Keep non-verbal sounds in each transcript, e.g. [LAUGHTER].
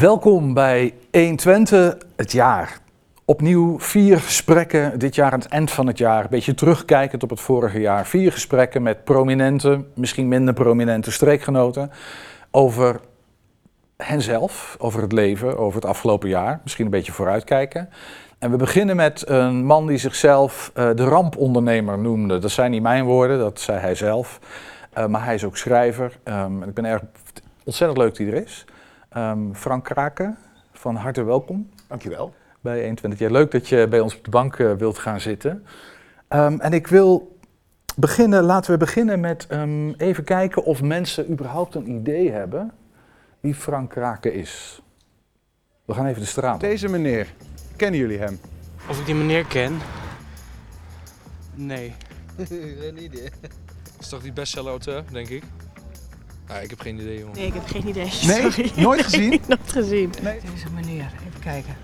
Welkom bij 120 het jaar. Opnieuw vier gesprekken dit jaar aan het eind van het jaar. Een beetje terugkijkend op het vorige jaar. Vier gesprekken met prominente, misschien minder prominente streekgenoten. Over henzelf, over het leven, over het afgelopen jaar. Misschien een beetje vooruitkijken. En we beginnen met een man die zichzelf uh, de rampondernemer noemde. Dat zijn niet mijn woorden, dat zei hij zelf. Uh, maar hij is ook schrijver. Um, ik ben erg ontzettend leuk dat hij er is. Um, Frank Kraken, van harte welkom. Dankjewel. Bij 21 jaar. Leuk dat je bij ons op de bank uh, wilt gaan zitten. Um, en ik wil beginnen, laten we beginnen met um, even kijken of mensen überhaupt een idee hebben wie Frank Kraken is. We gaan even de straat op. Deze meneer, kennen jullie hem? Of ik die meneer ken? Nee. [LAUGHS] Geen idee. is toch die bestseller-auteur, denk ik? Nee, ik heb geen idee, jongen. Nee, ik heb geen idee. Nee? Sorry. Nooit [LAUGHS] gezien? Nee, nooit gezien. Nee. Deze meneer, even kijken.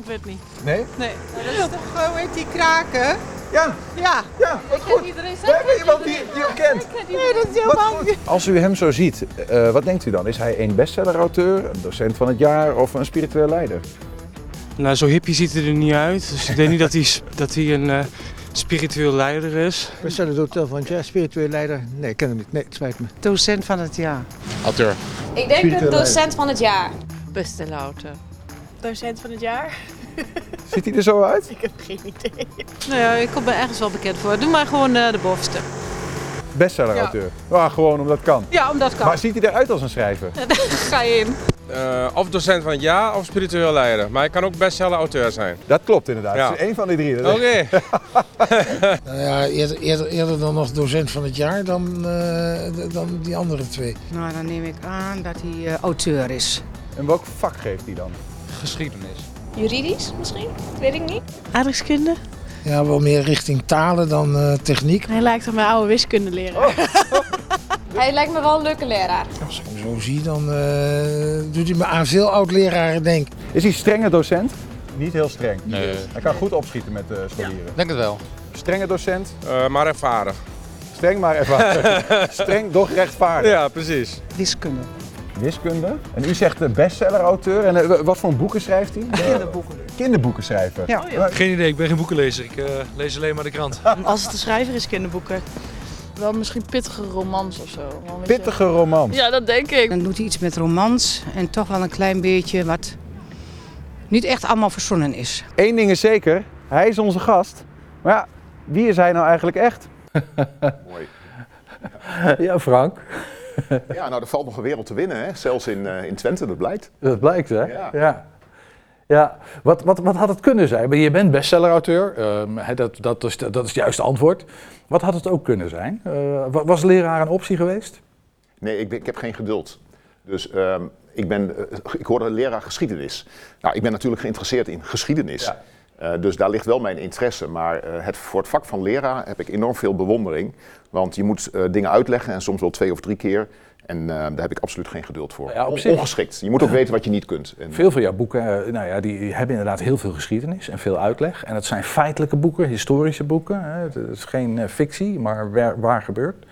Ik weet het niet. Nee? Nee, dat is toch gewoon heet die kraken? Ja, Ja. ja, wat goed. Iedereen We hebben iemand die, die hem kent. Nee, dat is helemaal. Als u hem zo ziet, uh, wat denkt u dan? Is hij een bestseller-auteur, een docent van het jaar of een spiritueel leider? Nou, zo hippie ziet hij er niet uit. Dus ik denk niet dat hij, dat hij een uh, spiritueel leider is. Bestseller hotel van het jaar, spiritueel leider? Nee, ik ken hem niet. Nee, het spijt me. Docent van het jaar. Auteur. Ik denk een docent van het jaar. Bestsellerauteur. Docent van het jaar? [LAUGHS] Ziet hij er zo uit? Ik heb geen idee. Nou ja, ik kom er ergens wel bekend voor. Doe maar gewoon uh, de bovenste. Bestseller-auteur. Ja. ja, gewoon omdat het kan. Ja, omdat het kan. Maar ziet hij eruit als een schrijver? [LAUGHS] Daar ga je in. Uh, of docent van het jaar of spiritueel leider. Maar hij kan ook bestseller-auteur zijn. Dat klopt inderdaad. Ja. Het is één van die drie. Oké. Okay. [LAUGHS] nou ja, eerder, eerder, eerder, dan nog docent van het jaar dan, uh, dan die andere twee. Nou, dan neem ik aan dat hij uh, auteur is. En welk vak geeft hij dan? Geschiedenis. Juridisch misschien? Dat weet ik niet. Aardrijkskunde? Ja, wel meer richting talen dan uh, techniek. Hij lijkt op mijn oude wiskundeleraar. Oh. [LAUGHS] hij lijkt me wel een leuke leraar. Als ik hem zo zie, dan uh, doet hij me aan veel oud-leraren denken. Is hij strenge docent? Niet heel streng. Nee. Hij kan goed opschieten met uh, scholieren. Ja. Denk het wel. Strenge docent? Uh, maar ervaren. Streng maar ervaren. [LAUGHS] Streng, doch rechtvaardig. Ja, precies. Wiskunde. Wiskunde. En u zegt de bestseller-auteur. En uh, wat voor boeken schrijft hij? Kinderboeken. Kinderboekenschrijver. Ja. Oh, ja. Geen idee, ik ben geen boekenlezer. Ik uh, lees alleen maar de krant. [LAUGHS] Als het een schrijver is, kinderboeken. Wel misschien pittige romans of zo. Pittige romans? Ja, dat denk ik. Dan doet hij iets met romans en toch wel een klein beetje wat niet echt allemaal verzonnen is. Eén ding is zeker, hij is onze gast. Maar ja, wie is hij nou eigenlijk echt? Mooi. [LAUGHS] Ja, Frank. [LAUGHS] Ja, nou, er valt nog een wereld te winnen, hè? zelfs in, uh, in Twente, dat blijkt. Dat blijkt, hè? Ja. ja. ja. Wat, wat, wat had het kunnen zijn? Je bent bestsellerauteur, um, dat, dat, is, dat is het juiste antwoord. Wat had het ook kunnen zijn? Uh, was leraar een optie geweest? Nee, ik, ben, ik heb geen geduld. Dus um, ik, ben, uh, ik hoorde leraar geschiedenis. Nou, ik ben natuurlijk geïnteresseerd in geschiedenis. Ja. Uh, dus daar ligt wel mijn interesse. Maar uh, het, voor het vak van leraar heb ik enorm veel bewondering. Want je moet uh, dingen uitleggen en soms wel twee of drie keer. En daar heb ik absoluut geen geduld voor. Ja, ongeschikt. Je moet ook weten wat je niet kunt. En veel van jouw boeken nou ja, die hebben inderdaad heel veel geschiedenis en veel uitleg. En het zijn feitelijke boeken, historische boeken. Hè. Het is geen fictie, maar waar, waar gebeurt.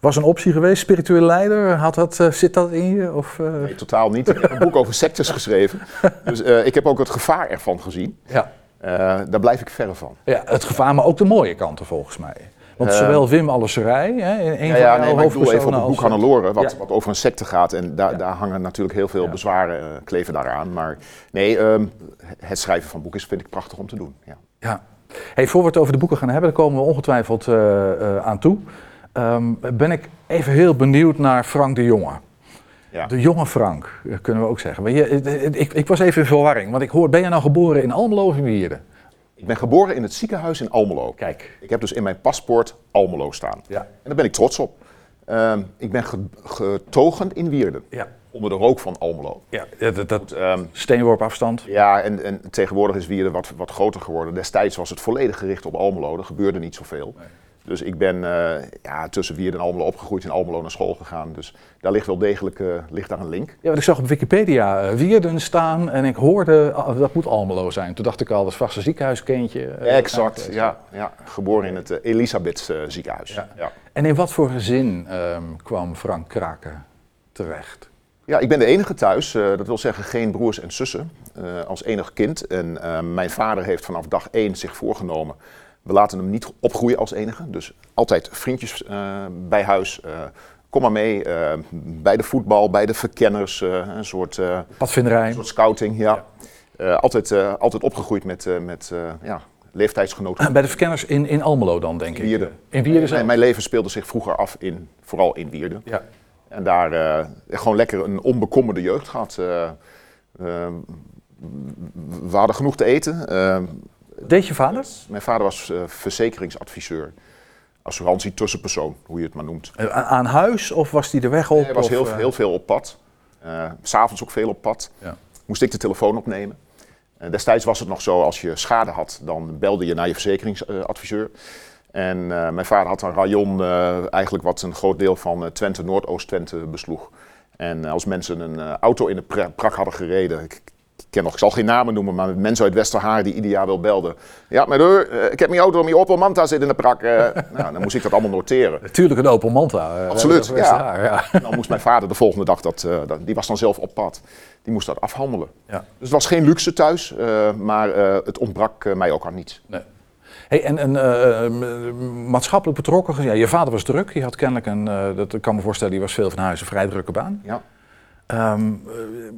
Was een optie geweest, spirituele leider? Had dat, uh, zit dat in je? Of, uh... Nee, totaal niet. Ik heb een boek over sectes [LAUGHS] geschreven. Dus uh, ik heb ook het gevaar ervan gezien. Ja. daar blijf ik verre van. Ja, het gevaar, maar ook de mooie kanten volgens mij. Want zowel Wim Alleserij, hè, een ja, ja, van nee, maar ik even op het boek Hannelore, wat, ja. wat over een secte gaat. En daar, Ja. daar hangen natuurlijk heel veel bezwaren kleven daaraan. Maar nee, um, het schrijven van boeken vind ik prachtig om te doen. Ja. Ja. Hey, voor we het over de boeken gaan hebben, daar komen we ongetwijfeld uh, uh, aan toe. Um, ben ik even heel benieuwd naar Frank de Jonge. Ja. De jonge Frank, eh, kunnen we ook zeggen. Maar je, ik, ik, was even in verwarring, want ik hoor, ben je nou geboren in Almelo of in? Ik ben geboren in het ziekenhuis in Almelo. Kijk. Ik heb dus in mijn paspoort Almelo staan. Ja. En daar ben ik trots op. Um, ik ben ge getogen in Wierden. Ja. Onder de rook van Almelo. Ja, dat, dat Um, steenworp afstand. ja, en, en tegenwoordig is Wierden wat, wat groter geworden. Destijds was het volledig gericht op Almelo. Er gebeurde niet zoveel. Nee. Dus ik ben uh, ja, tussen Wierden en Almelo opgegroeid, in Almelo naar school gegaan. Dus daar ligt wel degelijk uh, ligt daar een link. Ja, want ik zag op Wikipedia uh, Wierden staan en ik hoorde, uh, dat moet Almelo zijn. Toen dacht ik al, dat is vast een ziekenhuiskindje. Exact, ja, ja. Geboren in het Elisabeths ziekenhuis. Ja. Ja. En in wat voor gezin um, kwam Frank Kraken terecht? Ja, ik ben de enige thuis. Eh, dat wil zeggen geen broers en zussen. eh, als enig kind. En eh, mijn vader heeft vanaf dag één zich voorgenomen. We laten hem niet opgroeien als enige. Dus altijd vriendjes eh, bij huis. eh, kom maar mee. eh, bij de voetbal, bij de verkenners. een soort, Padvinderij. een soort scouting. Ja. Altijd, altijd opgegroeid met, met ja, leeftijdsgenoten. Bij de verkenners in, in Almelo dan, denk ik. Wierden. In Wierden zelf? Mijn, leven speelde zich vroeger af in, vooral in Wierden. Ja. En daar gewoon lekker een onbekommerde jeugd gehad. Eh, eh, we hadden genoeg te eten. Deed je vader? mijn vader was eh, verzekeringsadviseur. Assurantie tussenpersoon, hoe je het maar noemt. Eh, aan- huis of was hij de weg op? Hij was heel, eh, heel veel op pad. S S'avonds ook veel op pad. Ja. Moest ik de telefoon opnemen. Destijds was het nog zo, als je schade had, dan belde je naar je verzekeringsadviseur. En mijn vader had een rayon, eigenlijk wat een groot deel van Twente, Noordoost-Twente besloeg. En als mensen een auto in de pra- prak hadden gereden, ken nog, ik zal geen namen noemen, maar mensen uit Westerhaar die ieder jaar wel belden. Ja, maar eh, ik heb mijn auto, mijn Opel Manta zit in de prak. eh. [LAUGHS] nou, dan moest ik dat allallemaal noteren. Natuurlijk een Opel Manta. eh, Absoluut, ja. ja. [LAUGHS] Dan moest mijn vader de volgende dag, dat, dat- die was dan zelf op pad, die moest dat afhandelen. Ja. Dus het was geen luxe thuis, maar het ontbrak mij ook aan niets. Nee. Hey, en, en maatschappelijk betrokken, ja, je vader was druk, je had kennelijk een, dat ik kan me voorstellen, die was veel van huis, een vrij drukke baan. Ja. Ehm,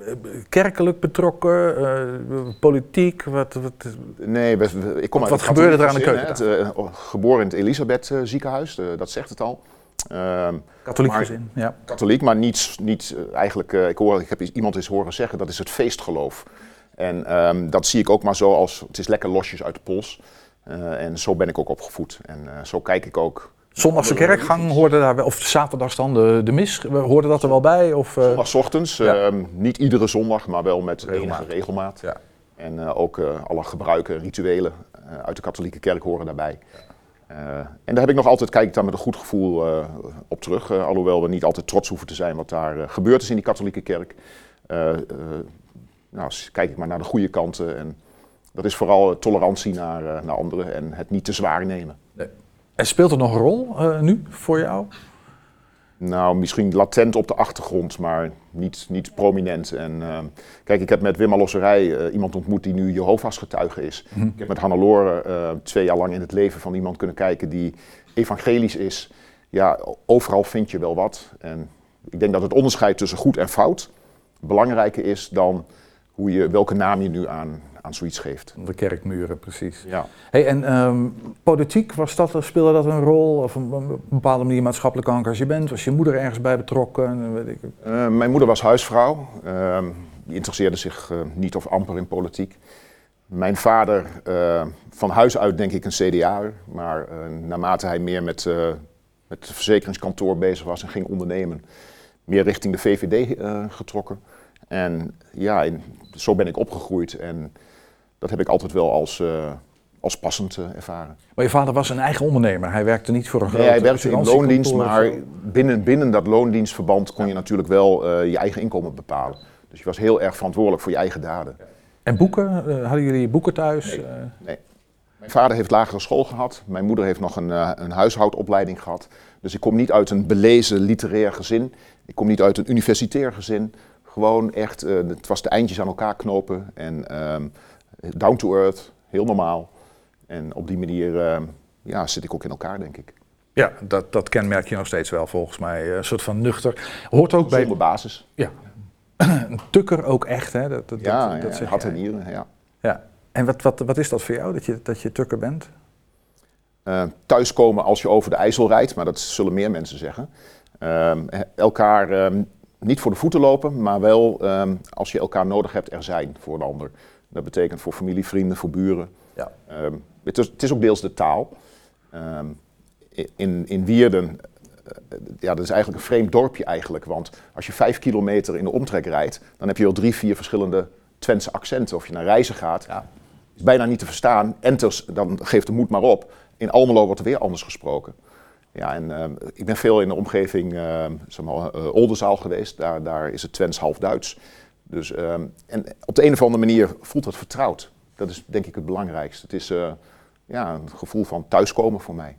eh, kerkelijk betrokken, eh, politiek, wat, wat, Nee, we- we- ik kom Wat- uit wat gebeurde er aan de hè. Het, eh, geboren in het Elisabeth ziekenhuis, dat zegt het al. Ehm, katholiek Maar- gezin. Ja. katholiek, maar niet, niet eigenlijk, ik, hoor, ik heb iemand eens horen zeggen, dat is het feestgeloof. En ehm, dat zie ik ook maar zo als, het is lekker losjes uit de pols. En zo ben ik ook opgevoed. En zo kijk ik ook. Zondagse kerkgang hoorde daar wel, of zaterdags dan de, de mis, hoorde dat er wel bij? Of, Ja. ehm, niet iedere zondag, maar wel met Regelmaat. enige regelmaat. Ja. En eh, ook eh, alle gebruiken, rituelen uit de katholieke kerk horen daarbij. En daar heb ik nog altijd, kijk ik daar met een goed gevoel op terug. alhoewel we niet altijd trots hoeven te zijn wat daar gebeurd is in die katholieke kerk. Nou, kijk ik maar naar de goede kanten. En dat is vooral tolerantie naar, naar anderen en het niet te zwaar nemen. En speelt er nog een rol eh, nu voor jou? Nou, misschien latent op de achtergrond, maar niet, niet prominent. En, eh, kijk, ik heb met Wim Losserij eh, iemand ontmoet die nu Jehovah's getuige is. Ik heb met Hannelore eh twee jaar lang in het leven van iemand kunnen kijken die evangelisch is. Ja, overal vind je wel wat. En ik denk dat het onderscheid tussen goed en fout belangrijker is dan hoe je, welke naam je nu aan, aan zoiets geeft. De kerkmuren, precies. Ja. Hey, en ehm, politiek, was dat, speelde dat een rol? Of op een bepaalde manier maatschappelijk engagement? Was je moeder ergens bij betrokken? Weet ik. Eh, mijn moeder was huisvrouw. Ehm, die interesseerde zich eh, niet of amper in politiek. Mijn vader, eh, van huis uit denk ik een CDA, maar eh, naarmate hij meer met, eh, met het verzekeringskantoor bezig was en ging ondernemen, meer richting de VVD eh, getrokken. En ja, in- zo ben ik opgegroeid en dat heb ik altijd wel als, eh, als passend eh, ervaren. Maar je vader was een eigen ondernemer. Hij werkte niet voor een Nee, groot hij werkte in loondienst, maar binnen, binnen dat loondienstverband kon je natuurlijk wel eh, je eigen inkomen bepalen. Dus je was heel erg verantwoordelijk voor je eigen daden. En boeken? Hadden jullie boeken thuis? Nee. Nee. Mijn vader heeft lagere school gehad. Mijn moeder heeft nog een, een huishoudopleiding gehad. Dus ik kom niet uit een belezen literair gezin. Ik kom niet uit een universitair gezin. Gewoon echt, eh, het was de eindjes aan elkaar knopen. En ehm, down to earth, heel normaal. En op die manier ehm, ja, zit ik ook in elkaar, denk ik. ja, dat, dat kenmerk je nog steeds wel volgens mij. Eh, Een soort van nuchter. Hoort ook bij Zonder basis. [CLEARS THROAT] een tukker ook echt, hè? Dat, dat, Ja, dat, ja, dat jij. en nieren, ja. Ja. En wat, wat, wat is dat voor jou, dat je, dat je tukker bent? Eh, thuiskomen als je over de IJssel rijdt, maar dat zullen meer mensen zeggen. Elkaar niet voor de voeten lopen, maar wel ehm, als je elkaar nodig hebt, er zijn voor een ander. Dat betekent voor familie, vrienden, voor buren. Ja. Ehm, het, is, het is ook deels de taal. Ehm, in, in Wierden, eh, ja, dat is eigenlijk een vreemd dorpje eigenlijk. Want als je vijf kilometer in de omtrek rijdt, dan heb je al drie, vier verschillende Twentse accenten. Of je naar reizen gaat, Ja. is bijna niet te verstaan. Enters, dan geeft de moed maar op. In Almelo wordt er weer anders gesproken. Ja, en ehm, ik ben veel in de omgeving, zeg maar, eh, Oldenzaal geweest. Daar, daar is het Twents half Duits. Dus, ehm, en op de een of andere manier voelt dat vertrouwd. Dat is denk ik het belangrijkste. Het is eh, ja, een gevoel van thuiskomen voor mij.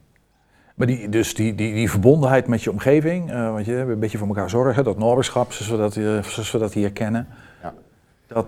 Maar die, dus die, die, die verbondenheid met je omgeving, eh, want je een beetje voor elkaar zorgen, dat noorderschap, zoals we dat, eh, zoals we dat hier kennen, Ja. dat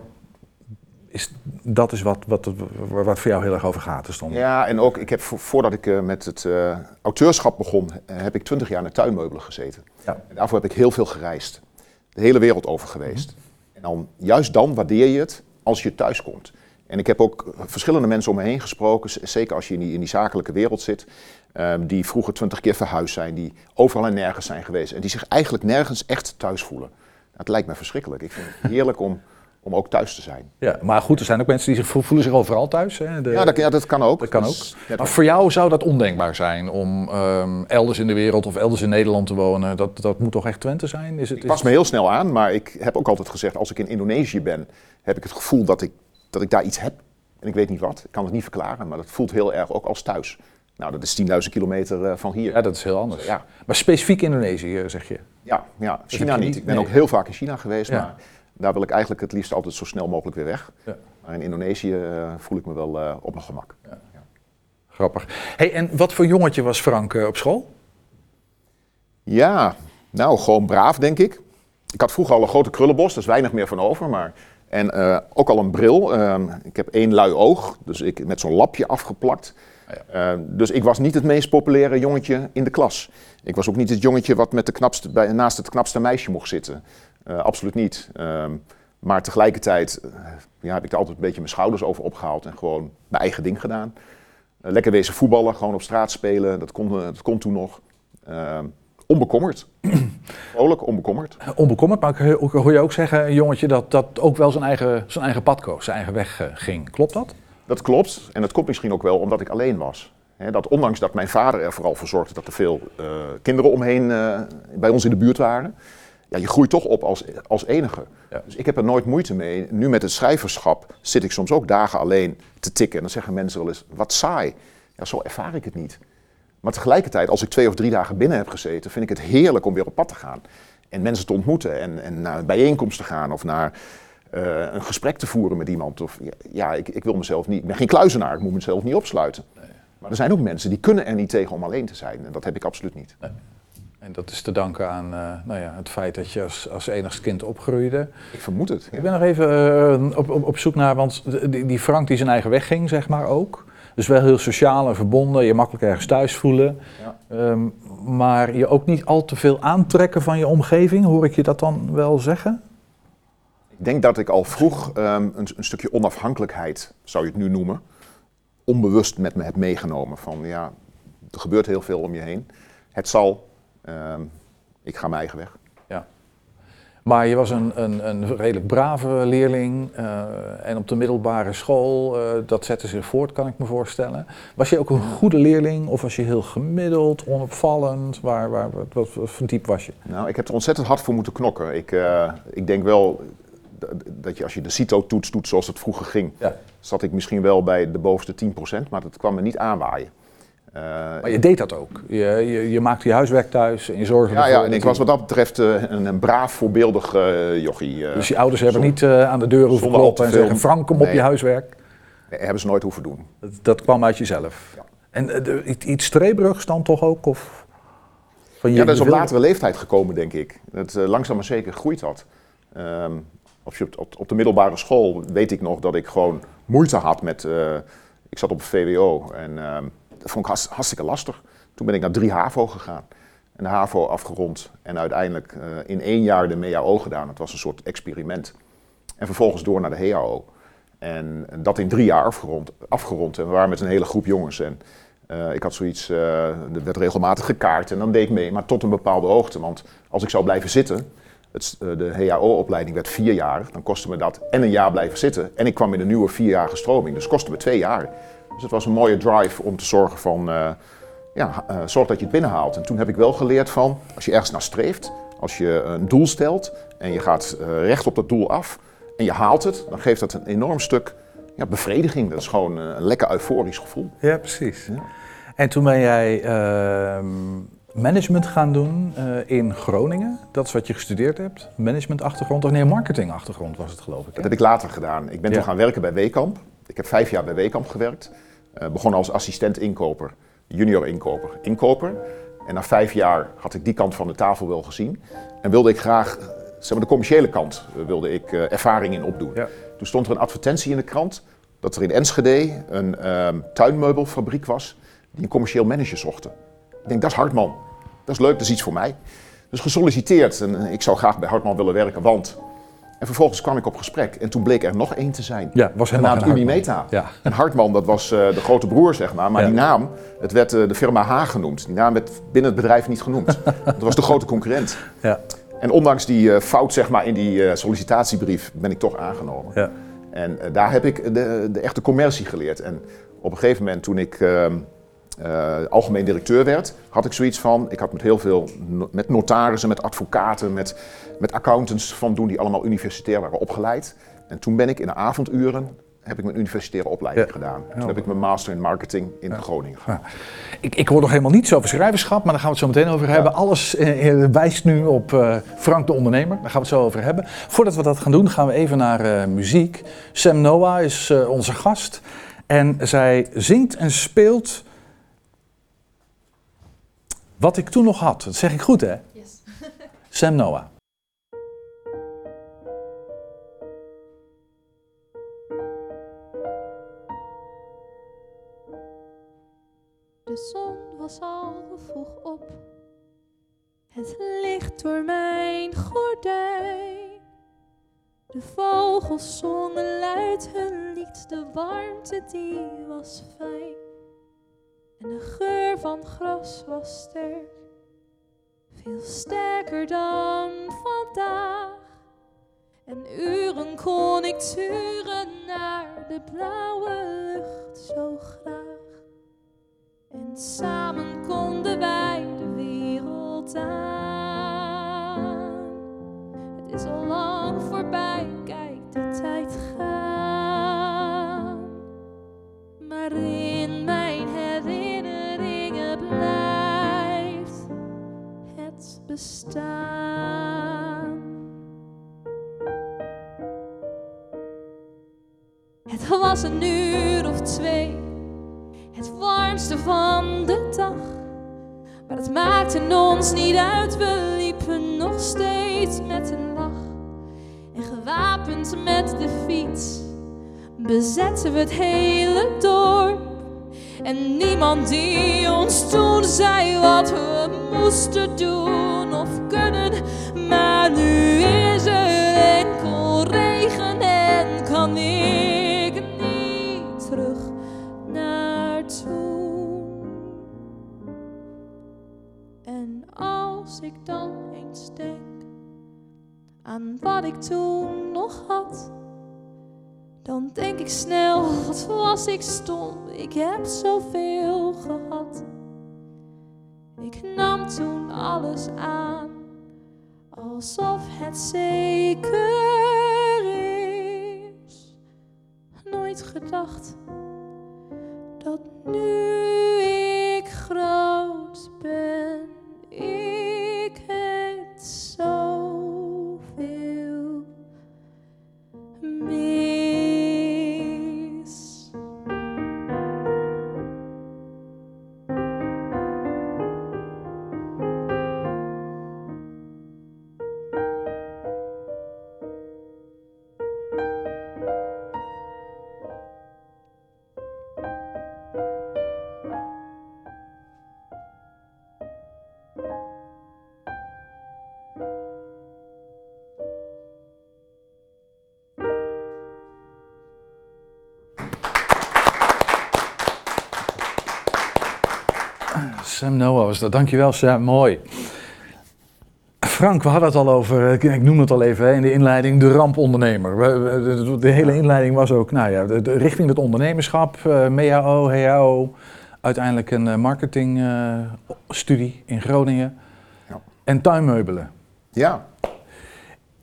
is, dat is wat, wat, wat voor jou heel erg over gaat. Dus dan, Ja, en ook, ik heb vo- voordat ik eh, met het eh, auteurschap begon, eh, heb ik twintig jaar in de tuinmeubelen gezeten. Ja. En daarvoor heb ik heel veel gereisd. De hele wereld over geweest. En dan, juist dan waardeer je het als je thuis komt. En ik heb ook verschillende mensen om me heen gesproken, zeker als je in die, in die zakelijke wereld zit, ehm, die vroeger twintig keer verhuisd zijn, die overal en nergens zijn geweest en die zich eigenlijk nergens echt thuis voelen. Dat lijkt me verschrikkelijk. Ik vind het heerlijk om, om ook thuis te zijn. Ja, maar goed, er zijn ook mensen die zich vo- voelen zich overal thuis. Hè? De- Ja, dat, ja, dat kan ook. dat kan ook. Maar voor jou zou dat ondenkbaar zijn om ehm, elders in de wereld of elders in Nederland te wonen. Dat, dat moet toch echt Twente zijn? Is het, Ik pas me heel snel aan, maar ik heb ook altijd gezegd, als ik in Indonesië ben, heb ik het gevoel dat ik, dat ik daar iets heb. En ik weet niet wat, ik kan het niet verklaren, maar dat voelt heel erg ook als thuis. Nou, dat is 10.000 kilometer eh, van hier. Ja, dat is heel anders. Ja. Maar specifiek Indonesië, eh, zeg je? Ja, ja. China niet. niet? Ik ben Nee. ook heel vaak in China geweest, Ja. maar daar wil ik eigenlijk het liefst altijd zo snel mogelijk weer weg. Ja. Maar in Indonesië eh, voel ik me wel eh, op mijn gemak. Grappig. Hey, en wat voor jongetje was Frank eh, op school? Ja, nou, gewoon braaf, denk ik. Ik had vroeger al een grote krullenbos, daar is weinig meer van over. Maar, en ook al een bril. Ehm, ik heb één lui oog, dus ik met zo'n lapje afgeplakt. Ehm, dus ik was niet het meest populaire jongetje in de klas. Ik was ook niet het jongetje wat met de knapste, bij, naast het knapste meisje mocht zitten. Eh, absoluut niet. Ehm, maar tegelijkertijd eh, ja, heb ik er altijd een beetje mijn schouders over opgehaald en gewoon mijn eigen ding gedaan. Eh, lekker wezen voetballen, gewoon op straat spelen, dat kon, dat kon toen nog. Ehm, onbekommerd. [CLEARS THROAT] Vrolijk, onbekommerd. Onbekommerd, maar ik hoor- je ook zeggen, een jongetje dat, dat ook wel zijn eigen, zijn eigen pad koos, zijn eigen weg ging. Klopt dat? Dat klopt. En dat komt misschien ook wel omdat ik alleen was. Dat ondanks dat mijn vader er vooral voor zorgde dat er veel kinderen omheen bij ons in de buurt waren. Ja, je groeit toch op als, als enige. Ja. Dus ik heb er nooit moeite mee. Nu met het schrijverschap zit ik soms ook dagen alleen te tikken. En dan zeggen mensen wel eens, wat saai. Ja, zo ervaar ik het niet. Maar tegelijkertijd, als ik twee of drie dagen binnen heb gezeten, vind ik het heerlijk om weer op pad te gaan. En mensen te ontmoeten en, en naar een bijeenkomst te gaan of naar eh, een gesprek te voeren met iemand. Of, ja, ja ik, ik wil mezelf niet, ik ben geen kluizenaar, ik moet mezelf niet opsluiten. Maar er zijn ook mensen die kunnen er niet tegen om alleen te zijn. En dat heb ik absoluut niet. En dat is te danken aan eh, nou ja, het feit dat je als, als enigst kind opgroeide. Ik vermoed het. ja. Ik ben nog even eh, op, op, op zoek naar, want die, die Frank die zijn eigen weg ging, zeg maar ook. Dus wel heel sociaal en verbonden, je makkelijk ergens thuis voelen. Ja. Ehm, maar je ook niet al te veel aantrekken van je omgeving, hoor ik je dat dan wel zeggen? Ik denk dat ik al vroeg ehm, een, een stukje onafhankelijkheid, zou je het nu noemen, onbewust met me heb meegenomen. Van ja, er gebeurt heel veel om je heen. Het zal, ik ga mijn eigen weg. Maar je was een, een, een redelijk brave leerling eh, en op de middelbare school, eh, dat zette zich voort, kan ik me voorstellen. Was je ook een goede leerling of was je heel gemiddeld, onopvallend? Waar, waar, wat, wat, voor type was je? Nou, ik heb er ontzettend hard voor moeten knokken. Ik, eh, ik denk wel dat je als je de CITO-toets doet zoals het vroeger ging, Ja. zat ik misschien wel bij de bovenste 10%, maar dat kwam me niet aanwaaien. Eh, Maar je deed dat ook. Je, je, je maakte je huiswerk thuis en je zorgde ja, ja, en ik was wat dat betreft eh, een, een braaf, voorbeeldig eh, jochie. Dus je ouders hebben niet aan de deur hoeven kloppen en zeggen, Frank, kom op Nee. je huiswerk. Nee, hebben ze nooit hoeven doen. Dat, dat kwam uit jezelf. Ja. En de- iets- streebrugs dan toch ook? Of van je, Ja, dat is op latere leeftijd gekomen, denk ik. Dat, langzaam maar zeker groeit dat. Ehm, op, op, op de middelbare school weet ik nog dat ik gewoon moeite had met... ik zat op een VWO en ehm, dat vond ik hartst- hartstikke lastig. Toen ben ik naar drie HAVO gegaan. En de HAVO afgerond en uiteindelijk eh, in één jaar de MEAO gedaan. Het was een soort experiment. En vervolgens door naar de HAO. En dat in drie jaar afgerond. afgerond. En we waren met een hele groep jongens. En eh, ik had zoiets, eh, er werd regelmatig gekaart en dan deed ik mee, maar tot een bepaalde hoogte. Want als ik zou blijven zitten, het, de HAO-opleiding werd vier jaar, dan kostte me dat en een jaar blijven zitten. En ik kwam in een nieuwe vierjarige stroming, dus kostte me twee jaar. Dus het was een mooie drive om te zorgen van, eh, ja, eh, zorg dat je het binnenhaalt. En toen heb ik wel geleerd van, als je ergens naar streeft, als je een doel stelt en je gaat eh, recht op dat doel af en je haalt het, dan geeft dat een enorm stuk ja, bevrediging. Dat is gewoon een lekker euforisch gevoel. Ja, precies. Ja. En toen ben jij ehm, management gaan doen in Groningen. Dat is wat je gestudeerd hebt. Managementachtergrond, of nee, marketingachtergrond was het geloof ik. Dat heb ik later gedaan. Ik ben Ja. toen gaan werken bij Wekamp. Ik heb vijf jaar bij Wekamp gewerkt. Eh begon als assistent inkoper. junior inkoper. Inkoper. En na vijf jaar had ik die kant van de tafel wel gezien. En wilde ik graag, eh, zeg maar de commerciële kant, eh, wilde ik ervaring in opdoen. Ja. Toen stond er een advertentie in de krant dat er in Enschede een ehm, tuinmeubelfabriek was die een commercieel manager zochten. Ik denk, dat is Hartman. Dat is leuk, dat is iets voor mij. Dus gesolliciteerd en ik zou graag bij Hartman willen werken, want... En vervolgens kwam ik op gesprek en toen bleek er nog één te zijn. Ja, was helemaal Genaamd. Unimeta. Ja. En Hartman, dat was eh, de grote broer, zeg maar. Maar Ja. die naam, het werd eh, de firma H genoemd. Die naam werd binnen het bedrijf niet genoemd. [LAUGHS] dat was de grote concurrent. Ja. En ondanks die eh, fout zeg maar, in die sollicitatiebrief ben ik toch aangenomen. Ja. En daar heb ik de, de echte commercie geleerd. En op een gegeven moment toen ik eh, algemeen directeur werd, had ik zoiets van, ik had met heel veel, met notarissen, met advocaten, met, met accountants van doen die allemaal universitair waren opgeleid. En toen ben ik in de avonduren, heb ik mijn universitaire opleiding Ja. gedaan. Toen Ja. heb ik mijn master in marketing in Groningen gedaan. Ik, ik hoor nog helemaal niets over schrijverschap, maar daar gaan we het zo meteen over hebben. Alles eh, eh, wijst nu op Frank de Ondernemer. Daar gaan we het zo over hebben. Voordat we dat gaan doen, gaan we even naar muziek. Sam Noah is onze gast. En zij zingt en speelt wat ik toen nog had. Dat zeg ik goed, hè? [LAUGHS] Sam Noah. De zon was al vroeg op. Het licht door mijn gordijn. De vogels zongen luid hun lied. De warmte die was fijn. En de geur van gras was sterk. Veel sterker dan vandaag. En uren kon ik turen naar de blauwe lucht zo graag. En samen konden wij de wereld aan. Het is al lang voorbij, kijk de tijd gaan. Maar bestaan. Het was een uur of twee het warmste van de dag. Maar het maakte ons niet uit, we liepen nog steeds met een lach. En gewapend met de fiets bezetten we het hele dorp. En niemand die ons toen zei wat we moesten doen. Maar nu is er enkel regen en kan ik niet terug naar toen. En als ik dan eens denk aan wat ik toen nog had, dan denk ik snel, wat was ik stom, ik heb zoveel gehad. Ik nam toen alles aan, alsof het zeker is. Nooit gedacht dat nu ik groot Sam Noah was dat. Dankjewel Sam, mooi. Frank, we hadden het al over, ik ik noem het al even in de inleiding, de rampondernemer. De, hele inleiding was ook, nou ja, richting het ondernemerschap, eh MEAO, HAO, uiteindelijk een eh, marketingstudie in Groningen Ja. en tuinmeubelen. Ja,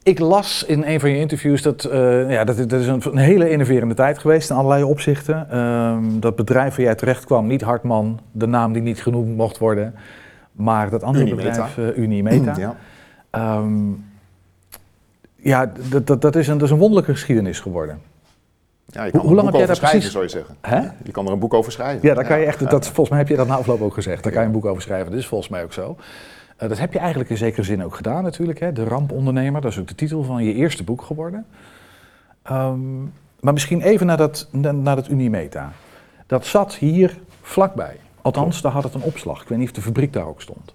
Ik las in een van je interviews dat, eh, ja, dat, dat is een, een hele innoverende tijd geweest in allerlei opzichten. Ehm, dat bedrijf waar jij terecht kwam, niet Hartman, de naam die niet genoemd mocht worden, maar dat andere Unimeta. bedrijf, eh, Unimeta. ja. Ehm, ja, dat, dat, dat, is een, dat is een wonderlijke geschiedenis geworden. Ja, je kan Hoe lang heb jij daar precies- zou je zeggen. Hè? Je kan er een boek over schrijven. Ja, daar kan je echt, dat, volgens mij heb je dat na afloop ook gezegd. Daar kan je een boek over schrijven. Dat is volgens mij ook zo. Eh, dat heb je eigenlijk in zekere zin ook gedaan natuurlijk. Hè? De rampondernemer, dat is ook de titel van je eerste boek geworden. Ehm, maar misschien even naar dat, na- naar dat Unimeta. Dat zat hier vlakbij. Althans, daar had het een opslag. Ik weet niet of de fabriek daar ook stond.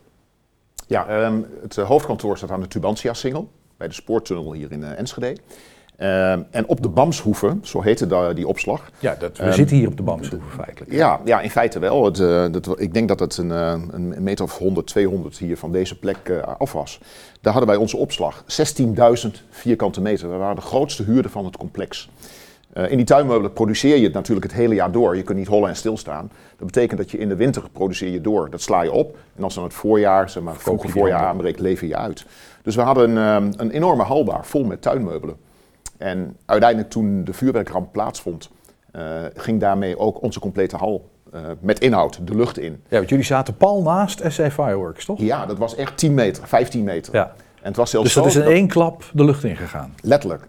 Ja, ehm, het eh, hoofdkantoor staat aan de Tubantia-singel, bij de spoortunnel hier in eh, Enschede. Ehm, en op de Bamshoeve, zo heette da- die opslag. Ja, dat, we Ehm, zitten hier op de Bamshoeve feitelijk. Ja, ja, in feite wel. Het, eh, dat, ik denk dat het een, eh, een meter of 100, 200 hier van deze plek eh, af was. Daar hadden wij onze opslag. 16.000 vierkante meter. We waren de grootste huurder van het complex. In die tuinmeubelen produceer je het natuurlijk het hele jaar door. Je kunt niet hollen en stilstaan. Dat betekent dat je in de winter produceer je door. Dat sla je op. En als dan het voorjaar, zeg maar, vroege voorjaar aanbreekt, lever je uit. Dus we hadden een, eh, een enorme hal daar, vol met tuinmeubelen. En uiteindelijk toen de vuurwerkramp plaatsvond, eh, ging daarmee ook onze complete hal eh, met inhoud de lucht in. Ja, want jullie zaten pal naast SA Fireworks, toch? Ja, dat was echt 10 meter, 15 meter. Ja. En het was zelfs Dus dat zo is in dat- één klap de lucht ingegaan. Letterlijk.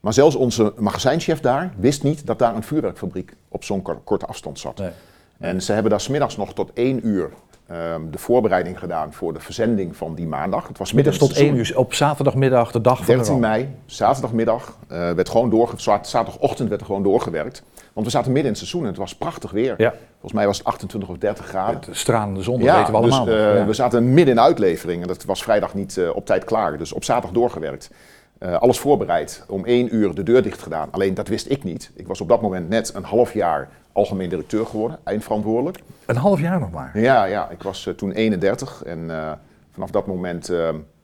Maar zelfs onze magazijnchef daar wist niet dat daar een vuurwerkfabriek op zo'n kor- korte afstand zat. Nee. En ze hebben daar smiddags nog tot één uur ehm, de voorbereiding gedaan voor de verzending van die maandag. Het was Middags midden tot in het 1 uur op zaterdagmiddag, de dag van de 13 ramp. mei, zaterdagmiddag, eh, werd gewoon zaterdagochtend werd er gewoon doorgewerkt. Want we zaten midden in het seizoen en het was prachtig weer. Ja. Volgens mij was het 28 of 30 graden. De stralende zon, dat weten we allemaal. dus, eh, Ja. we zaten midden in uitlevering en dat was vrijdag niet eh, op tijd klaar. Dus op zaterdag doorgewerkt. Eh, alles voorbereid, om één uur de deur dicht gedaan. Alleen dat wist ik niet. Ik was op dat moment net een half jaar algemeen directeur geworden, eindverantwoordelijk. Een half jaar nog maar. Ja, ja ik was eh, toen 31 en eh, vanaf dat moment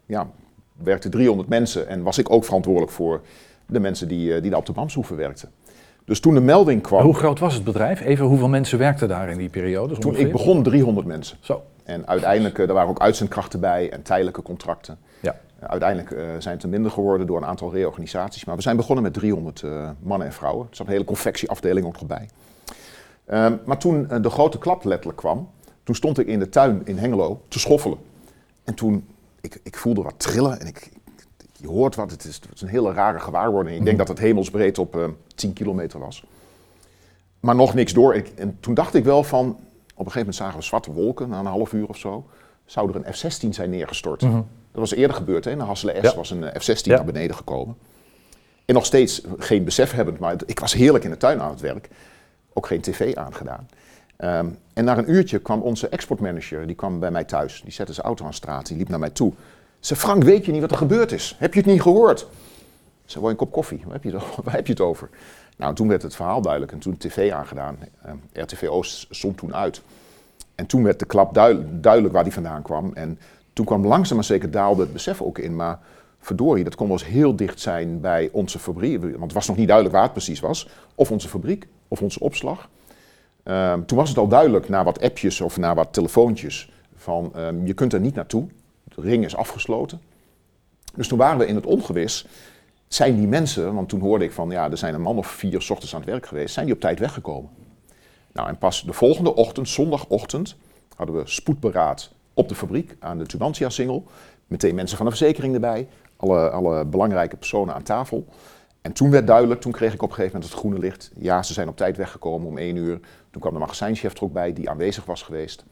ja, werkten 300 mensen en was ik ook verantwoordelijk voor de mensen die, die daar op de Bamshoeven werkten. Dus toen de melding kwam, Hoe groot was het bedrijf? Even hoeveel mensen werkten daar in die periode? toen ongeveer? ik begon 300 mensen. Zo. En uiteindelijk, er waren ook uitzendkrachten bij en tijdelijke contracten. Ja. Uiteindelijk eh, zijn het er minder geworden door een aantal reorganisaties. Maar we zijn begonnen met 300 eh, mannen en vrouwen. Er zat een hele confectieafdeling ook nog bij. Ehm, maar toen eh, de grote klap letterlijk kwam, toen stond ik in de tuin in Hengelo te schoffelen. En toen, ik, ik voelde wat trillen en ik, ik- je hoort wat, het is, het is een hele rare gewaarwording. Ik denk dat het hemelsbreed op eh 10 kilometer was. Maar nog niks door. Ik, en toen dacht ik wel van, op een gegeven moment zagen we zwarte wolken, na een half uur of zo, zou er een F-16 zijn neergestort. Dat was eerder gebeurd, hè? in de Hasselen S Ja. was een eh, F-16 Ja. naar beneden gekomen. En nog steeds geen besef hebbend, maar ik was heerlijk in de tuin aan het werk. Ook geen tv aangedaan. Ehm, en na een uurtje kwam onze exportmanager, die kwam bij mij thuis. Die zette zijn auto aan de straat, die liep naar mij toe. Ze Frank, weet je niet wat er gebeurd is? Heb je het niet gehoord? Ze wil een kop koffie? Waar heb, je het over? [LAUGHS] Waar heb je het over? Nou, toen werd het verhaal duidelijk en toen tv aangedaan. Ehm, RTV Oost stond toen uit. En toen werd de klap duidelijk, duidelijk waar die vandaan kwam. En toen kwam langzaam maar zeker daalde het besef ook in. Maar verdorie, dat kon wel eens heel dicht zijn bij onze fabriek. Want het was nog niet duidelijk waar het precies was. Of onze fabriek, of onze opslag. Ehm, toen was het al duidelijk na wat appjes of na wat telefoontjes van ehm, je kunt er niet naartoe. De ring is afgesloten. Dus toen waren we in het ongewis. Zijn die mensen, want toen hoorde ik van ja, er zijn een man of vier 's ochtends aan het werk geweest, zijn die op tijd weggekomen? Nou, en pas de volgende ochtend, zondagochtend, hadden we spoedberaad op de fabriek aan de Tubantia-singel. Meteen mensen van de verzekering erbij, alle, alle belangrijke personen aan tafel. En toen werd duidelijk, toen kreeg ik op een gegeven moment het groene licht. Ja, ze zijn op tijd weggekomen om één uur. Toen kwam de magazijnchef er ook bij, die aanwezig was geweest.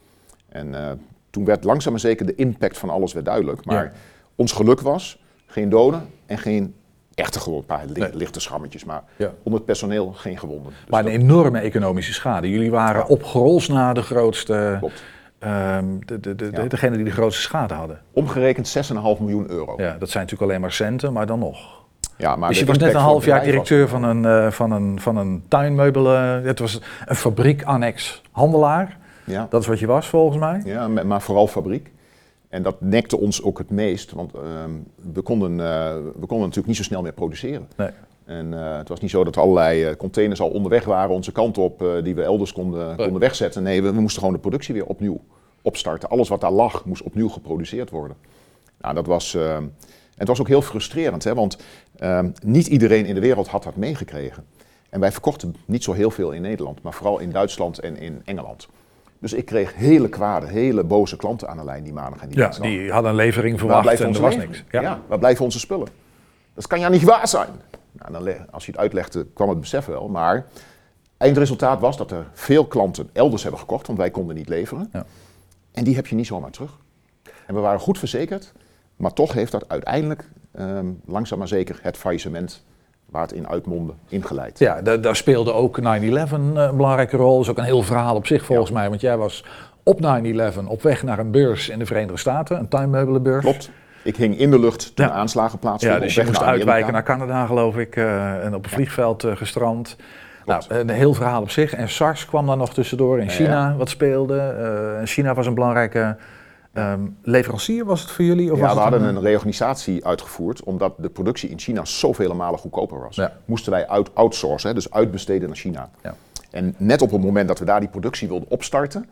En eh, toen werd langzaam maar zeker de impact van alles weer duidelijk. Maar Ja. ons geluk was geen doden en geen echte gewonden. Een paar li- Nee. lichte schrammetjes, maar Ja. onder het personeel geen gewonden. Dus Maar een dat enorme economische schade. Jullie waren op Grols na de grootste, klopt. Ehm, de, de, de, Ja. degene die de grootste schade hadden. Omgerekend 6,5 miljoen euro. Ja, dat zijn natuurlijk alleen maar centen, maar dan nog. Ja, maar dus je was net een half jaar was- directeur van een, eh, van een, van een tuinmeubel. eh, het was een fabriek-annex handelaar. Ja. Dat is wat je was volgens mij. Ja, maar vooral fabriek. En dat nekte ons ook het meest, want ehm, we, konden, eh, we konden natuurlijk niet zo snel meer produceren. Nee. En eh, het was niet zo dat allerlei eh, containers al onderweg waren onze kant op, eh, die we elders konden, konden wegzetten. Nee, we, we moesten gewoon de productie weer opnieuw opstarten. Alles wat daar lag, moest opnieuw geproduceerd worden. Nou, dat was, ehm, en het was ook heel frustrerend, hè, want ehm, niet iedereen in de wereld had dat meegekregen. En wij verkochten niet zo heel veel in Nederland, maar vooral in Duitsland en in Engeland. Dus ik kreeg hele kwade, hele boze klanten aan de lijn die maandag en die Ja, dinsdag. die hadden een levering Waar verwacht en er was niks. Ja. Ja. waar blijven onze spullen? Dat kan ja niet waar zijn. Nou, dan, als je het uitlegde, kwam het besef wel. Maar eindresultaat was dat er veel klanten elders hebben gekocht, want wij konden niet leveren. Ja. En die heb je niet zomaar terug. En we waren goed verzekerd, maar toch heeft dat uiteindelijk ehm, langzaam maar zeker het faillissement waar het in uitmondde ingeleid. Ja, da- daar speelde ook 9-11 een belangrijke rol. Dat is ook een heel verhaal op zich volgens mij. Want jij was op 9-11 op weg naar een beurs in de Verenigde Staten, een tuinmeubelenbeurs. Klopt. Ik hing in de lucht toen Ja. aanslagen plaatsvonden. Ja, dus je moest naar uitwijken naar Canada, geloof ik, eh, en op een vliegveld eh, gestrand. Nou, een heel verhaal op zich. En SARS kwam daar nog tussendoor. In Ja, China wat speelde. Eh, China was een belangrijke ehm, leverancier, was het voor jullie? Of Ja, was we hadden een reorganisatie uitgevoerd omdat de productie in China zoveel malen goedkoper was. Moesten wij out outsourcen, hè, dus uitbesteden naar China. Ja. En net op het moment dat we daar die productie wilden opstarten,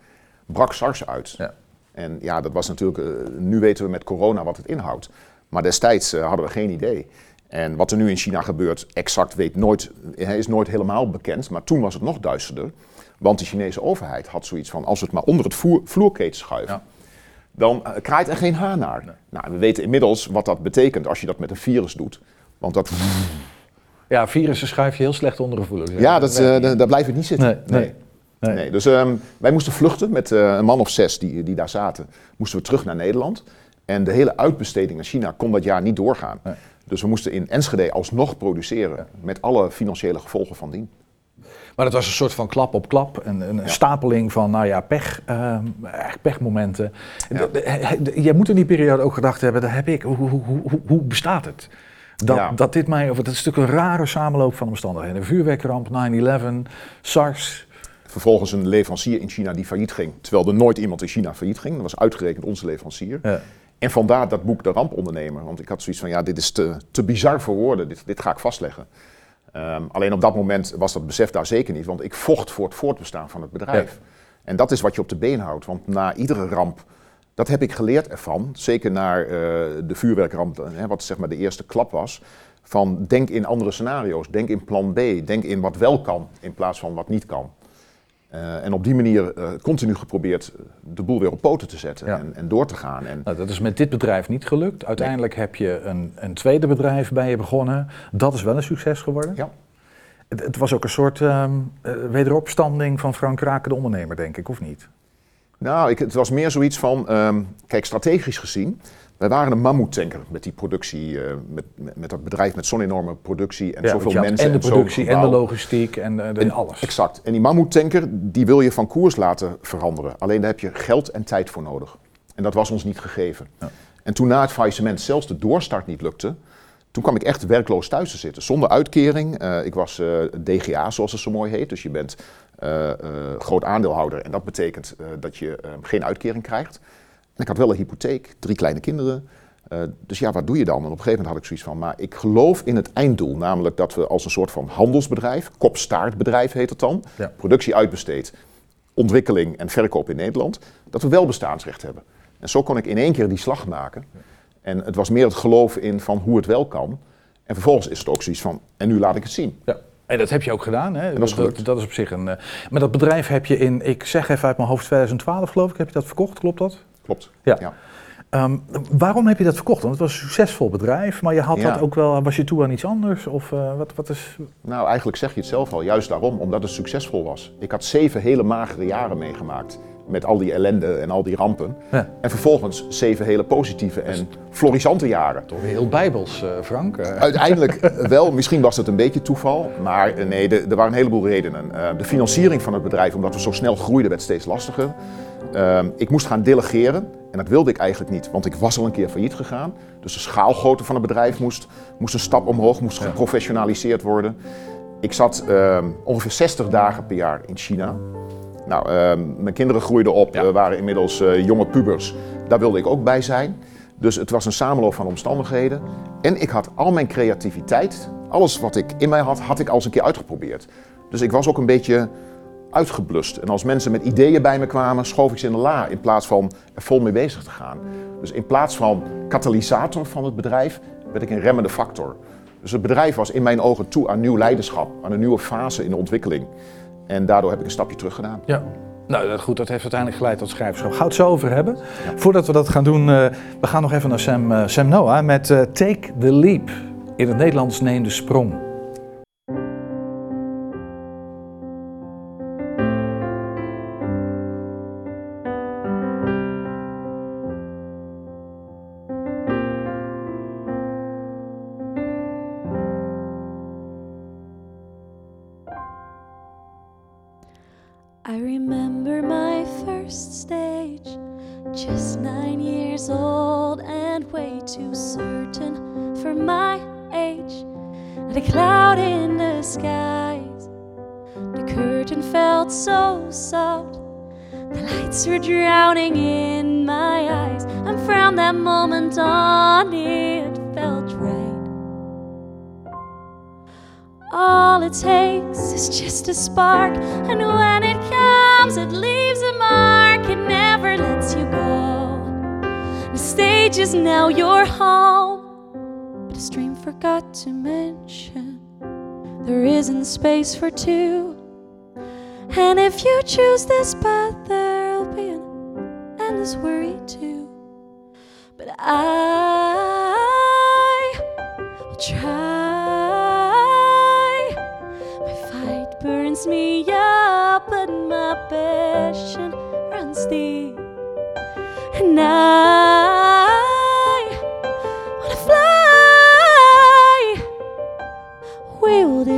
brak SARS uit. Ja. En ja, dat was natuurlijk, eh, nu weten we met corona wat het inhoudt. Maar destijds eh, hadden we geen idee. En wat er nu in China gebeurt, exact weet nooit, eh, is nooit helemaal bekend. Maar toen was het nog duisterder. Want de Chinese overheid had zoiets van, als we het maar onder het voer, vloerkleed schuiven, Ja. dan eh, kraait er geen haar naar. Nou, we weten inmiddels wat dat betekent als je dat met een virus doet. Want dat, Ja, virussen schuif je heel slecht onder gevoelig. ja, dat, da- daar blijft het niet zitten. Nee, nee. Nee. Nee. Dus ehm, wij moesten vluchten met eh, een man of zes die, die daar zaten. Moesten we terug naar Nederland. En de hele uitbesteding naar China kon dat jaar niet doorgaan. Nee. Dus we moesten in Enschede alsnog produceren. Met alle financiële gevolgen van dien. Maar dat was een soort van klap op klap. Een, een stapeling van, nou ja, pech, ehm, eigenlijk pechmomenten. Ja. Jij moet in die periode ook gedacht hebben, dat heb ik, hoe, hoe, hoe, hoe- hoe bestaat het? Dat, Ja. dat dit mij, of het is natuurlijk een rare samenloop van omstandigheden. Een vuurwerkramp, 9-11, SARS. Vervolgens een leverancier in China die failliet ging. Terwijl er nooit iemand in China failliet ging. Dat was uitgerekend onze leverancier. Ja. En vandaar dat boek De Rampondernemer. Want ik had zoiets van, ja, dit is te, te bizar voor woorden. Dit, dit ga ik vastleggen. Ehm, alleen op dat moment was dat besef daar zeker niet. Want ik vocht voor het voortbestaan van het bedrijf. En dat is wat je op de been houdt. Want na iedere ramp, dat heb ik geleerd ervan. Zeker na eh, de vuurwerkramp, eh, hè, wat zeg maar de eerste klap was. Van denk in andere scenario's. Denk in plan B. Denk in wat wel kan in plaats van wat niet kan. Eh, en op die manier eh, continu geprobeerd eh, de boel weer op poten te zetten Ja. en, en door te gaan. En Nou, dat is met dit bedrijf niet gelukt. Uiteindelijk heb je een, een tweede bedrijf bij je begonnen. Dat is wel een succes geworden. Ja. Het, het was ook een soort ehm, eh, wederopstanding van Frank Raken, de ondernemer, denk ik, of niet? Nou, ik, het was meer zoiets van, ehm, kijk, strategisch gezien, wij waren een mammoetanker met die productie, eh, met, met, dat bedrijf met zo'n enorme productie en Ja, zoveel mensen. en de zo'n productie en de logistiek en, eh, En- alles. Exact. En die mammoetanker, die wil je van koers laten veranderen. Alleen daar heb je geld en tijd voor nodig. En dat was ons niet gegeven. Ja. En toen na het faillissement zelfs de doorstart niet lukte, toen kwam ik echt werkloos thuis te zitten. Zonder uitkering. Eh, ik was DGA, zoals het zo mooi heet. Dus je bent groot aandeelhouder. En dat betekent dat je geen uitkering krijgt. En ik had wel een hypotheek, drie kleine kinderen. Eh, dus ja, wat doe je dan? En op een gegeven moment had ik zoiets van, maar ik geloof in het einddoel. Namelijk dat we als een soort van handelsbedrijf, kopstaartbedrijf heet het dan, Ja. productie uitbesteed, ontwikkeling en verkoop in Nederland, dat we wel bestaansrecht hebben. En zo kon ik in één keer die slag maken. En het was meer het geloof in van hoe het wel kan. En vervolgens is het ook zoiets van, en nu laat ik het zien. Ja. En dat heb je ook gedaan. Hè? dat is dat, is op zich een. eh, maar dat bedrijf heb je in, ik zeg even uit mijn hoofd, 2012 geloof ik, heb je dat verkocht, klopt dat? Klopt. Ja. Ja. Ehm, waarom heb je dat verkocht? Want het was een succesvol bedrijf, maar je had Ja. dat ook wel, was je toe aan iets anders? Of eh, wat, wat is. Nou, eigenlijk zeg je het zelf al, juist daarom, omdat het succesvol was. Ik had zeven hele magere jaren meegemaakt. Met al die ellende en al die rampen. Ja. En vervolgens zeven hele positieve en florissante jaren. Toch heel bijbels, eh, Frank. Eh, Uiteindelijk wel, misschien was het een beetje toeval, maar nee, er waren een heleboel redenen. Eh, de financiering van het bedrijf, omdat we zo snel groeiden, werd steeds lastiger. Ehm, ik moest gaan delegeren en dat wilde ik eigenlijk niet, want ik was al een keer failliet gegaan. Dus de schaalgrootte van het bedrijf moest, moest een stap omhoog, moest geprofessionaliseerd worden. Ik zat ehm, ongeveer 60 dagen per jaar in China. Nou, ehm, mijn kinderen groeiden op, Ja. we waren inmiddels eh, jonge pubers. Daar wilde ik ook bij zijn. Dus het was een samenloop van omstandigheden. En ik had al mijn creativiteit, alles wat ik in mij had, had ik al eens een keer uitgeprobeerd. Dus ik was ook een beetje uitgeblust. En als mensen met ideeën bij me kwamen, schoof ik ze in de la in plaats van er vol mee bezig te gaan. Dus in plaats van katalysator van het bedrijf, werd ik een remmende factor. Dus het bedrijf was in mijn ogen toe aan nieuw leiderschap, aan een nieuwe fase in de ontwikkeling. En daardoor heb ik een stapje terug gedaan. Ja. Nou goed, dat heeft uiteindelijk geleid tot schrijverschap. Gaan we het zo over hebben. Voordat we dat gaan doen, eh, we gaan nog even naar Sam, eh, Sam Noah met eh, Take the Leap. In het Nederlands neem de sprong. The stage is now your home, but a stream forgot to mention there isn't space for two. And if you choose this path, there'll be an endless worry too. But I will try. My fight burns me up, but my passion runs deep. And I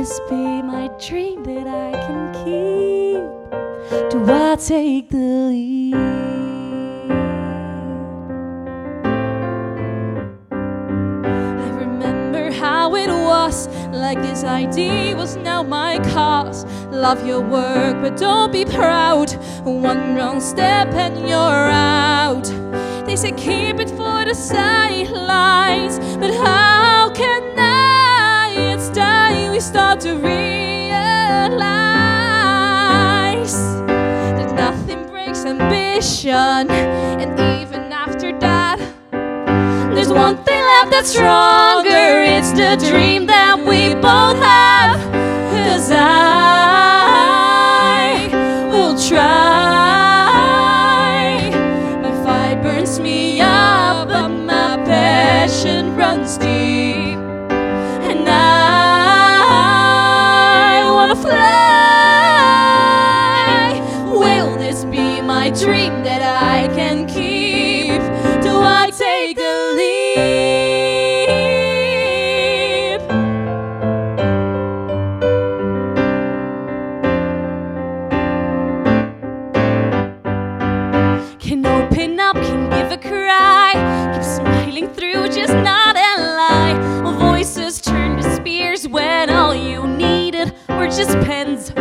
this be my dream that I can keep? Do I take the lead? I remember how it was, like this idea was now my cause. Love your work, but don't be proud. One wrong step and you're out. They say keep it for the sidelines, but how can I? Start to realize that nothing breaks ambition, and even after that. There's one thing left that's stronger. It's the dream that we both have. Cause I a cry, keep smiling through, just not a lie. Voices turn to spears when all you needed were just pens.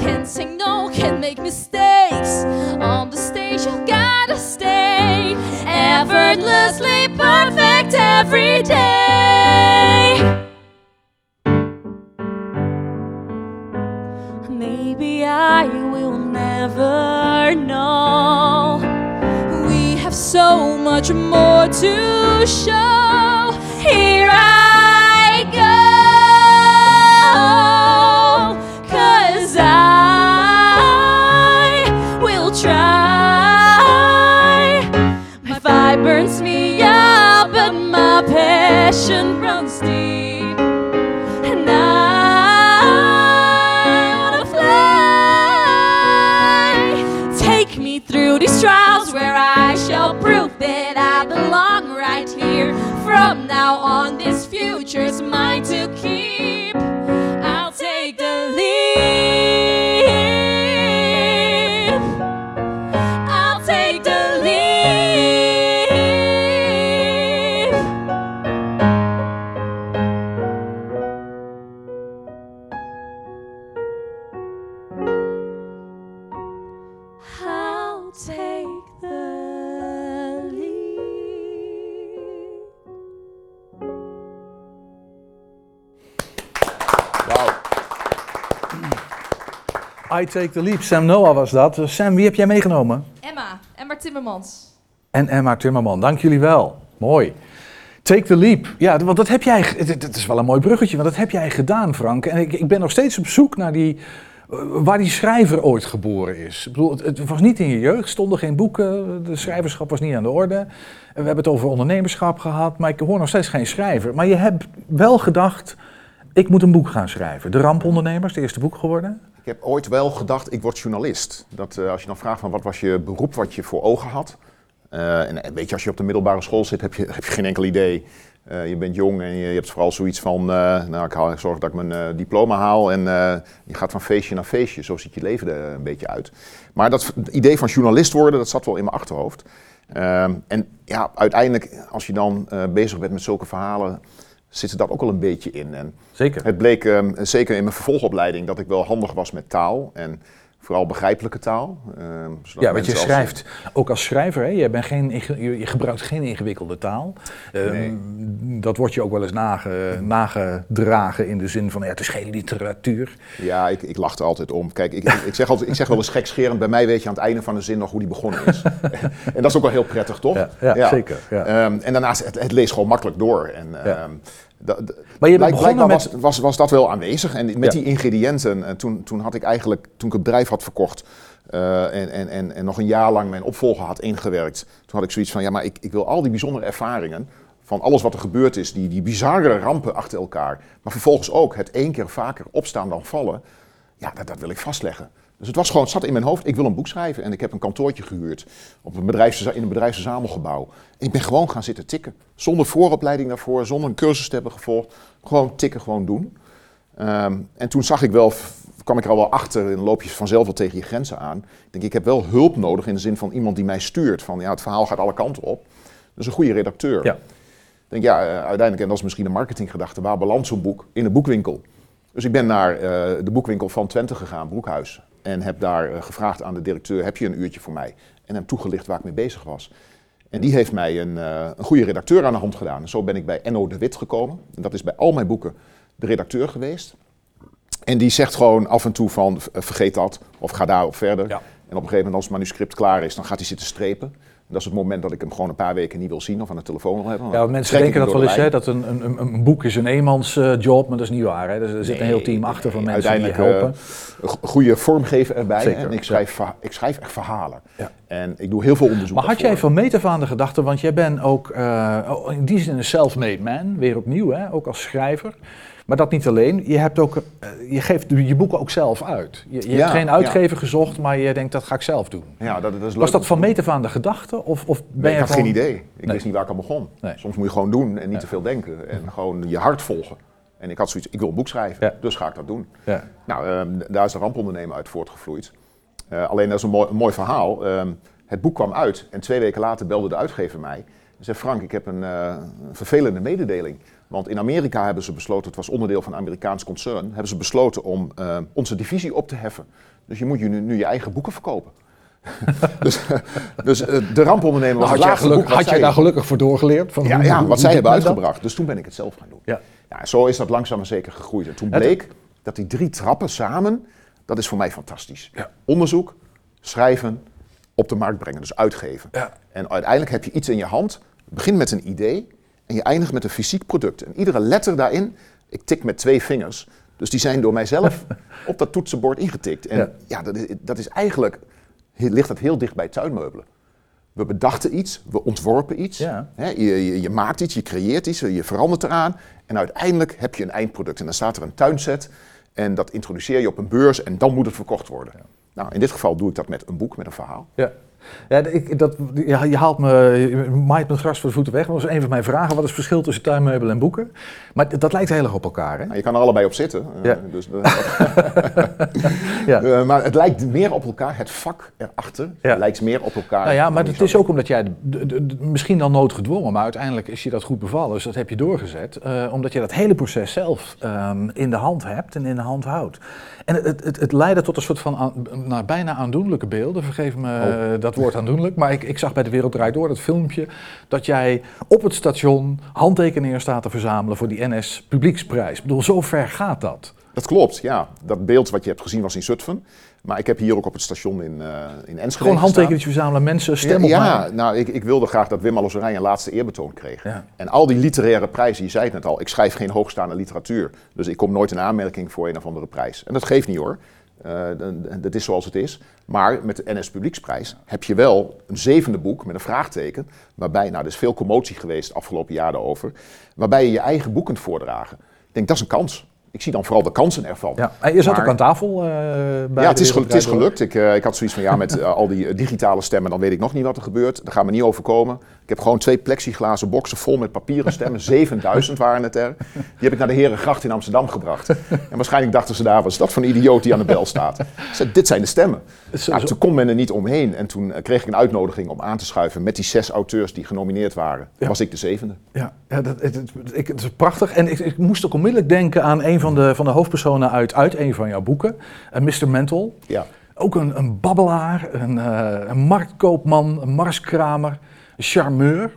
Can't say no, can't make mistakes. On the stage, you gotta stay effortlessly perfect every day. Maybe I will never so much more to show. Here I nature's mind to I Take the Leap, Sam Noah was dat. Sam, wie heb jij meegenomen? Emma, Emma Timmermans. En Emma Timmerman, dank jullie wel. Mooi. Take the leap. Ja, want dat heb jij. Het is wel een mooi bruggetje, want dat heb jij gedaan, Frank. En ik, ik ben nog steeds op zoek naar die. eh, waar die schrijver ooit geboren is. Ik bedoel, het, het was niet in je jeugd, stonden geen boeken, de schrijverschap was niet aan de orde. En we hebben het over ondernemerschap gehad, maar ik hoor nog steeds geen schrijver. Maar je hebt wel gedacht, ik moet een boek gaan schrijven. De Rampondernemers, het eerste boek geworden. Ik heb ooit wel gedacht, ik word journalist. Dat, eh, als je dan vraagt van wat was je beroep wat je voor ogen had. Eh, en weet je, als je op de middelbare school zit, heb je, heb je geen enkel idee Eh, je bent jong en je, hebt vooral zoiets van, nou ik, haal, ik zorg dat ik mijn diploma haal en je gaat van feestje naar feestje. Zo ziet je leven er een beetje uit. Maar dat idee van journalist worden, dat zat wel in mijn achterhoofd. Ehm, en ja, uiteindelijk, als je dan bezig bent met zulke verhalen, zit er dat ook wel een beetje in. En Zeker. het bleek ehm, zeker in mijn vervolgopleiding dat ik wel handig was met taal. En vooral begrijpelijke taal. Ehm, Ja, want je als- schrijft ook als schrijver, hè? Je, bent geen, je je gebruikt geen ingewikkelde taal. Ehm, Nee. Dat wordt je ook wel eens nage, nagedragen in de zin van, ja, het is geen literatuur. Ja, ik, ik lach er altijd om. Kijk, ik, ik, zeg altijd, ik zeg wel eens gekscherend, bij mij weet je aan het einde van de zin nog hoe die begonnen is. [LAUGHS] en dat is ook wel heel prettig, toch? Ja, ja, zeker, ja. Ehm, en daarnaast, het, het leest gewoon makkelijk door. En. Da- da- Maar je bent begonnen met... was, was, was dat wel aanwezig. En met Ja. die ingrediënten, en toen, toen had ik eigenlijk, toen ik het bedrijf had verkocht eh, en, en, en, en nog een jaar lang mijn opvolger had ingewerkt, toen had ik zoiets van, ja, maar ik, ik wil al die bijzondere ervaringen van alles wat er gebeurd is, die, die bizarre rampen achter elkaar, maar vervolgens ook het één keer vaker opstaan dan vallen, ja, dat, dat wil ik vastleggen. Dus het was gewoon, het zat in mijn hoofd, ik wil een boek schrijven. En ik heb een kantoortje gehuurd op een bedrijfs, in een bedrijfsverzamelgebouw. En ik ben gewoon gaan zitten tikken. Zonder vooropleiding daarvoor, zonder een cursus te hebben gevolgd. Gewoon tikken, gewoon doen. Ehm, en toen zag ik wel, kwam ik er al wel achter en loop je vanzelf wel tegen je grenzen aan. Ik denk, ik heb wel hulp nodig in de zin van iemand die mij stuurt. Van ja, het verhaal gaat alle kanten op. Dus een goede redacteur. Ja. Ik denk, ja, eh, uiteindelijk, en dat is misschien een marketinggedachte, waar belandt zo'n boek? In een boekwinkel. Dus ik ben naar eh, de boekwinkel van Twente gegaan, Broekhuis. En heb daar eh, gevraagd aan de directeur, heb je een uurtje voor mij? En hem toegelicht waar ik mee bezig was. En die heeft mij een, eh, een goede redacteur aan de hand gedaan. En zo ben ik bij Enno de Wit gekomen. En dat is bij al mijn boeken de redacteur geweest. En die zegt gewoon af en toe van, vergeet dat, of ga daarop verder. Ja. En op een gegeven moment als het manuscript klaar is, dan gaat hij zitten strepen. Dat is het moment dat ik hem gewoon een paar weken niet wil zien of aan de telefoon wil hebben. Ja, mensen denken dat wel eens, hè, dat een, een, een, boek is een eenmansjob, maar dat is niet waar. Hè. Er, er zit een heel team achter van mensen die helpen. eh, goede vormgever erbij. Zeker, En ik schrijf, ik schrijf echt verhalen. Ja. En ik doe heel veel onderzoek. Maar had jij van meet af aan de gedachte, want jij bent ook eh, oh, in die zin een self-made man, weer opnieuw, hè, ook als schrijver. Maar dat niet alleen, je, hebt ook, eh, je geeft je boeken ook zelf uit. Je, je Ja, hebt geen ja. uitgever gezocht, maar je denkt dat ga ik zelf doen. Ja, dat, dat is leuk. Was dat van meet af aan de gedachte? Of, of ben Nee, je ik had gewoon- geen idee. Ik Nee. wist niet waar ik aan begon. Nee. Soms moet je gewoon doen en niet te veel denken. En gewoon je hart volgen. En ik had zoiets, ik wil een boek schrijven, dus ga ik dat doen. Ja. Nou, ehm, daar is de rampondernemer uit voortgevloeid. Eh, alleen dat is een mooi, een mooi verhaal. Ehm, het boek kwam uit en twee weken later belde de uitgever mij. En zei, Frank, ik heb een, eh, een vervelende mededeling. Want in Amerika hebben ze besloten, het was onderdeel van een Amerikaans concern, hebben ze besloten om eh, onze divisie op te heffen. Dus je moet je nu, nu je eigen boeken verkopen. [LAUGHS] dus dus eh, de rampondernemer was Nou, had jij geluk, had jij daar gelukkig voor doorgeleerd? Van ja, hoe- ja, hoe- wat hoe zij hebben dat? uitgebracht. Dus toen ben ik het zelf gaan doen. Ja. Ja, zo is dat langzaam maar zeker gegroeid. En toen bleek dat die drie trappen samen, dat is voor mij fantastisch. Ja. Onderzoek, schrijven, op de markt brengen, dus uitgeven. En uiteindelijk heb je iets in je hand, begin met een idee en je eindigt met een fysiek product. En iedere letter daarin, ik tik met twee vingers, dus die zijn door mijzelf [LAUGHS] op dat toetsenbord ingetikt. En Ja. ja, dat, is, dat is eigenlijk, ligt dat heel dicht bij tuinmeubelen. We bedachten iets, we ontworpen iets. Ja. Hè, je, je, je maakt iets, je creëert iets, je verandert eraan. En uiteindelijk heb je een eindproduct. En dan staat er een tuinset. En dat introduceer je op een beurs en dan moet het verkocht worden. Nou, in dit geval doe ik dat met een boek, met een verhaal. Ja. Ja, ik, dat, ja, je haalt me, je maait me gras voor de voeten weg. Dat was een van mijn vragen. Wat is het verschil tussen tuinmeubelen en boeken? Maar dat lijkt heel erg op elkaar, hè? Nou, je kan er allebei op zitten. eh, Ja. dus, [LAUGHS] Ja. eh, maar het lijkt meer op elkaar. Het vak erachter Ja. lijkt meer op elkaar. Nou ja, maar het is ook omdat jij, de- de- de- misschien dan noodgedwongen, maar uiteindelijk is je dat goed bevallen. Dus dat heb je doorgezet. eh, omdat je dat hele proces zelf ehm, in de hand hebt en in de hand houdt. En het, het, het leidde tot een soort van aan, nou, bijna aandoenlijke beelden. Vergeef me eh, dat woord aandoenlijk. Maar ik, ik zag bij De Wereld Draait Door dat filmpje dat jij op het station handtekeningen staat te verzamelen voor die NS Publieksprijs. Ik bedoel, zo ver gaat dat. Dat klopt, ja. Dat beeld wat je hebt gezien was in Zutphen. Maar ik heb hier ook op het station in, eh in Enschede Gewoon handtekeningen verzamelen, mensen stem op ja, mij. nou, ik, ik wilde graag dat Wim Alloserij een laatste eerbetoon kreeg. Ja. En al die literaire prijzen, je zei het net al, ik schrijf geen hoogstaande literatuur. Dus ik kom nooit in aanmerking voor een of andere prijs. En dat geeft niet hoor. D- dat is zoals het is. Maar met de NS Publieksprijs heb je wel een zevende boek met een vraagteken. Waarbij, nou, er is veel commotie geweest afgelopen jaar daarover. Waarbij je je eigen boek kunt voordragen. Ik denk, dat is een kans. Ik zie dan vooral de kansen ervan. Ja. En je zat Maar- ook aan tafel eh, bij ja, het is, gelu- Wereld het is gelukt. Ik, eh, ik had zoiets van, ja, met eh, al die digitale stemmen, dan weet ik nog niet wat er gebeurt. Daar gaat me niet overkomen. Ik heb gewoon twee plexiglazen boxen vol met papieren stemmen. [LAUGHS] 7000 waren het er. Die heb ik naar de Herengracht in Amsterdam gebracht. En waarschijnlijk dachten ze daar, wat is dat voor een idioot die aan de bel staat? Zei, dit zijn de stemmen. Nou, toen kon men er niet omheen. En toen eh, kreeg ik een uitnodiging om aan te schuiven met die zes auteurs die genomineerd waren. Ja. Was ik de zevende. Ja, ja dat, het, het- ik, het is prachtig. En ik, ik moest ook onmiddellijk denken aan een van de, van de hoofdpersonen uit, uit een van jouw boeken. eh, Mr. Mental. Ja. Ook een, een babbelaar, een, eh, een marktkoopman, een marskramer, charmeur.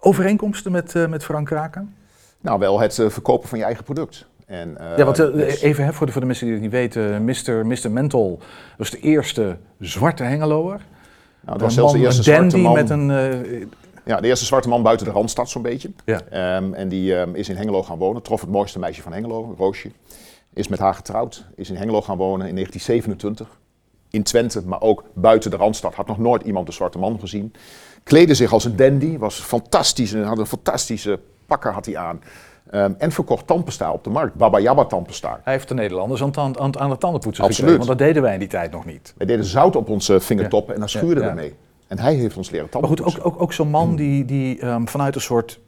Overeenkomsten met, eh, met Frank Kraken? Nou, wel het eh, verkopen van je eigen product. En, eh, ja, want even hè, voor, de, voor de mensen die het niet weten. Mr. Mr. Mental was de eerste zwarte Hengeloer. Nou, dat was zelfs de eerste zwarte man. met een... Ja, de eerste zwarte man buiten de Randstad zo'n beetje. Ja. Ehm, en die ehm, is in Hengelo gaan wonen. Trof het mooiste meisje van Hengelo, Roosje. Is met haar getrouwd. Is in Hengelo gaan wonen in 1927. In Twente, maar ook buiten de Randstad. Had nog nooit iemand de zwarte man gezien. Kleedde zich als een dandy. Was fantastisch. en Had een fantastische pakker had hij aan. Ehm, en verkocht tandpasta op de markt. Baba Yaba tandpasta. hij heeft de Nederlanders aan, aan, aan de tandenpoetsen Absoluut. gekregen. Want dat deden wij in die tijd nog niet. Wij deden zout op onze vingertoppen en dan schuurden ja. we mee. En hij heeft ons leren Maar tanden goed, ook, ook, ook zo'n man die, die ehm, vanuit een soort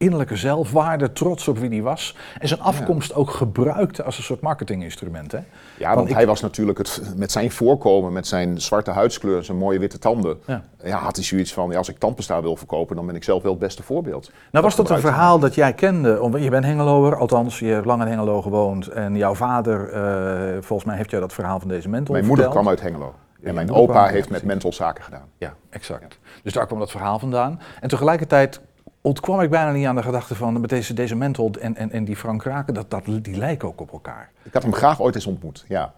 innerlijke zelfwaarde, trots op wie hij was, en zijn afkomst ook gebruikte als een soort marketinginstrument. Hè? Ja, want ik- hij was natuurlijk het, met zijn voorkomen, met zijn zwarte huidskleur en zijn mooie witte tanden. Ja. Ja. had hij zoiets van, ja, als ik tandpasta wil verkopen, dan ben ik zelf wel het beste voorbeeld. Nou was dat een verhaal dat jij kende, omdat je bent Hengeloer, althans je hebt lang in Hengelo gewoond en jouw vader, eh, volgens mij heeft jou dat verhaal van deze mentor Mijn moeder kwam uit Hengelo. En mijn opa heeft met mental zaken gedaan. Ja, exact. Dus daar kwam dat verhaal vandaan. En tegelijkertijd ontkwam ik bijna niet aan de gedachte van met deze, deze en, en, en die Frank Kraken, dat, dat, die lijken ook op elkaar. Ik had hem graag ooit eens ontmoet, ja.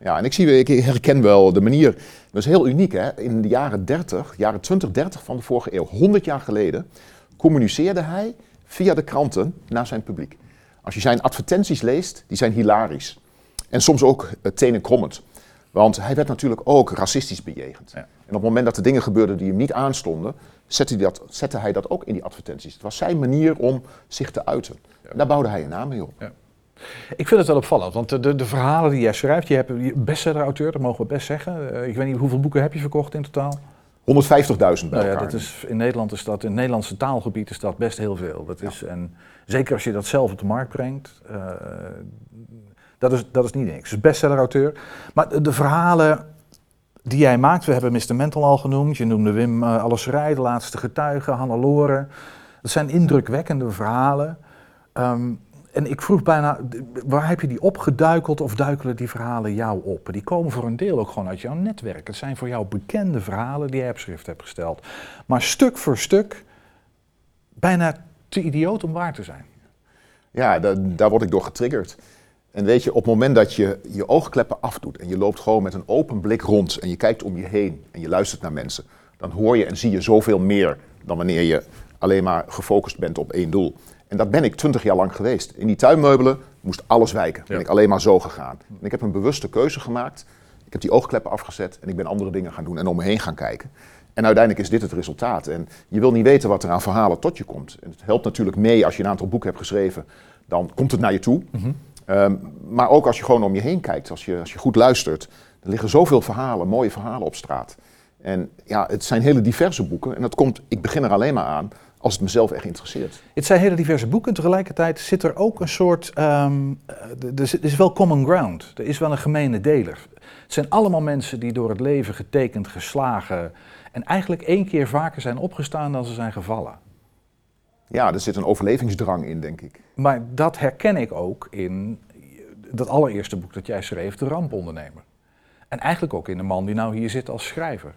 Ja, en ik, zie, ik herken wel de manier, dat is heel uniek hè. In de jaren 30, jaren 20, 30 van de vorige eeuw, 100 jaar geleden, communiceerde hij via de kranten naar zijn publiek. Als je zijn advertenties leest, die zijn hilarisch. En soms ook uh, tenenkrommend. Want hij werd natuurlijk ook racistisch bejegend. Ja. En op het moment dat er dingen gebeurden die hem niet aanstonden, zette hij dat, zette hij dat ook in die advertenties. Het was zijn manier om zich te uiten. En daar bouwde hij een naam mee op. Ik vind het wel opvallend, want de, de, verhalen die jij schrijft, je hebt een bestseller-auteur, dat mogen we best zeggen. Eh, ik weet niet hoeveel boeken heb je verkocht in totaal? 150.000 bij Nou elkaar. ja, dat is, in Nederland is dat, in het Nederlandse taalgebied is dat best heel veel. Dat is, en zeker als je dat zelf op de markt brengt, eh, dat, is, dat is niet niks. Dus bestseller-auteur. Maar de, de verhalen die jij maakt, we hebben Mr. Mental al genoemd, je noemde Wim uh, De Laatste Getuige, Hannelore. Dat zijn indrukwekkende verhalen. Um, en ik vroeg bijna, waar heb je die opgeduikeld of duikelen die verhalen jou op? Die komen voor een deel ook gewoon uit jouw netwerk. Het zijn voor jou bekende verhalen die jij op schrift hebt gesteld. Maar stuk voor stuk bijna te idioot om waar te zijn. Ja, da daar word ik door getriggerd. En weet je, op het moment dat je je oogkleppen afdoet en je loopt gewoon met een open blik rond en je kijkt om je heen en je luistert naar mensen, dan hoor je en zie je zoveel meer dan wanneer je alleen maar gefocust bent op één doel. En dat ben ik twintig jaar lang geweest. In die tuinmeubelen moest alles wijken. Ben ik alleen maar zo gegaan. En ik heb een bewuste keuze gemaakt. Ik heb die oogkleppen afgezet en ik ben andere dingen gaan doen en om me heen gaan kijken. En uiteindelijk is dit het resultaat. En je wil niet weten wat er aan verhalen tot je komt. En het helpt natuurlijk mee als je een aantal boeken hebt geschreven. Dan komt het naar je toe. Mm -hmm. Um, maar ook als je gewoon om je heen kijkt, als je, als je goed luistert. Er liggen zoveel verhalen, mooie verhalen op straat. En ja, het zijn hele diverse boeken. En dat komt, ik begin er alleen maar aan als het mezelf echt interesseert. Het zijn hele diverse boeken. Tegelijkertijd zit er ook een soort. Um, er is wel common ground. Er is wel een gemene deler. Het zijn allemaal mensen die door het leven getekend, geslagen. en eigenlijk één keer vaker zijn opgestaan dan ze zijn gevallen. Ja, er zit een overlevingsdrang in, denk ik. Maar dat herken ik ook in dat allereerste boek dat jij schreef, De Rampondernemer. En eigenlijk ook in de man die nou hier zit als schrijver.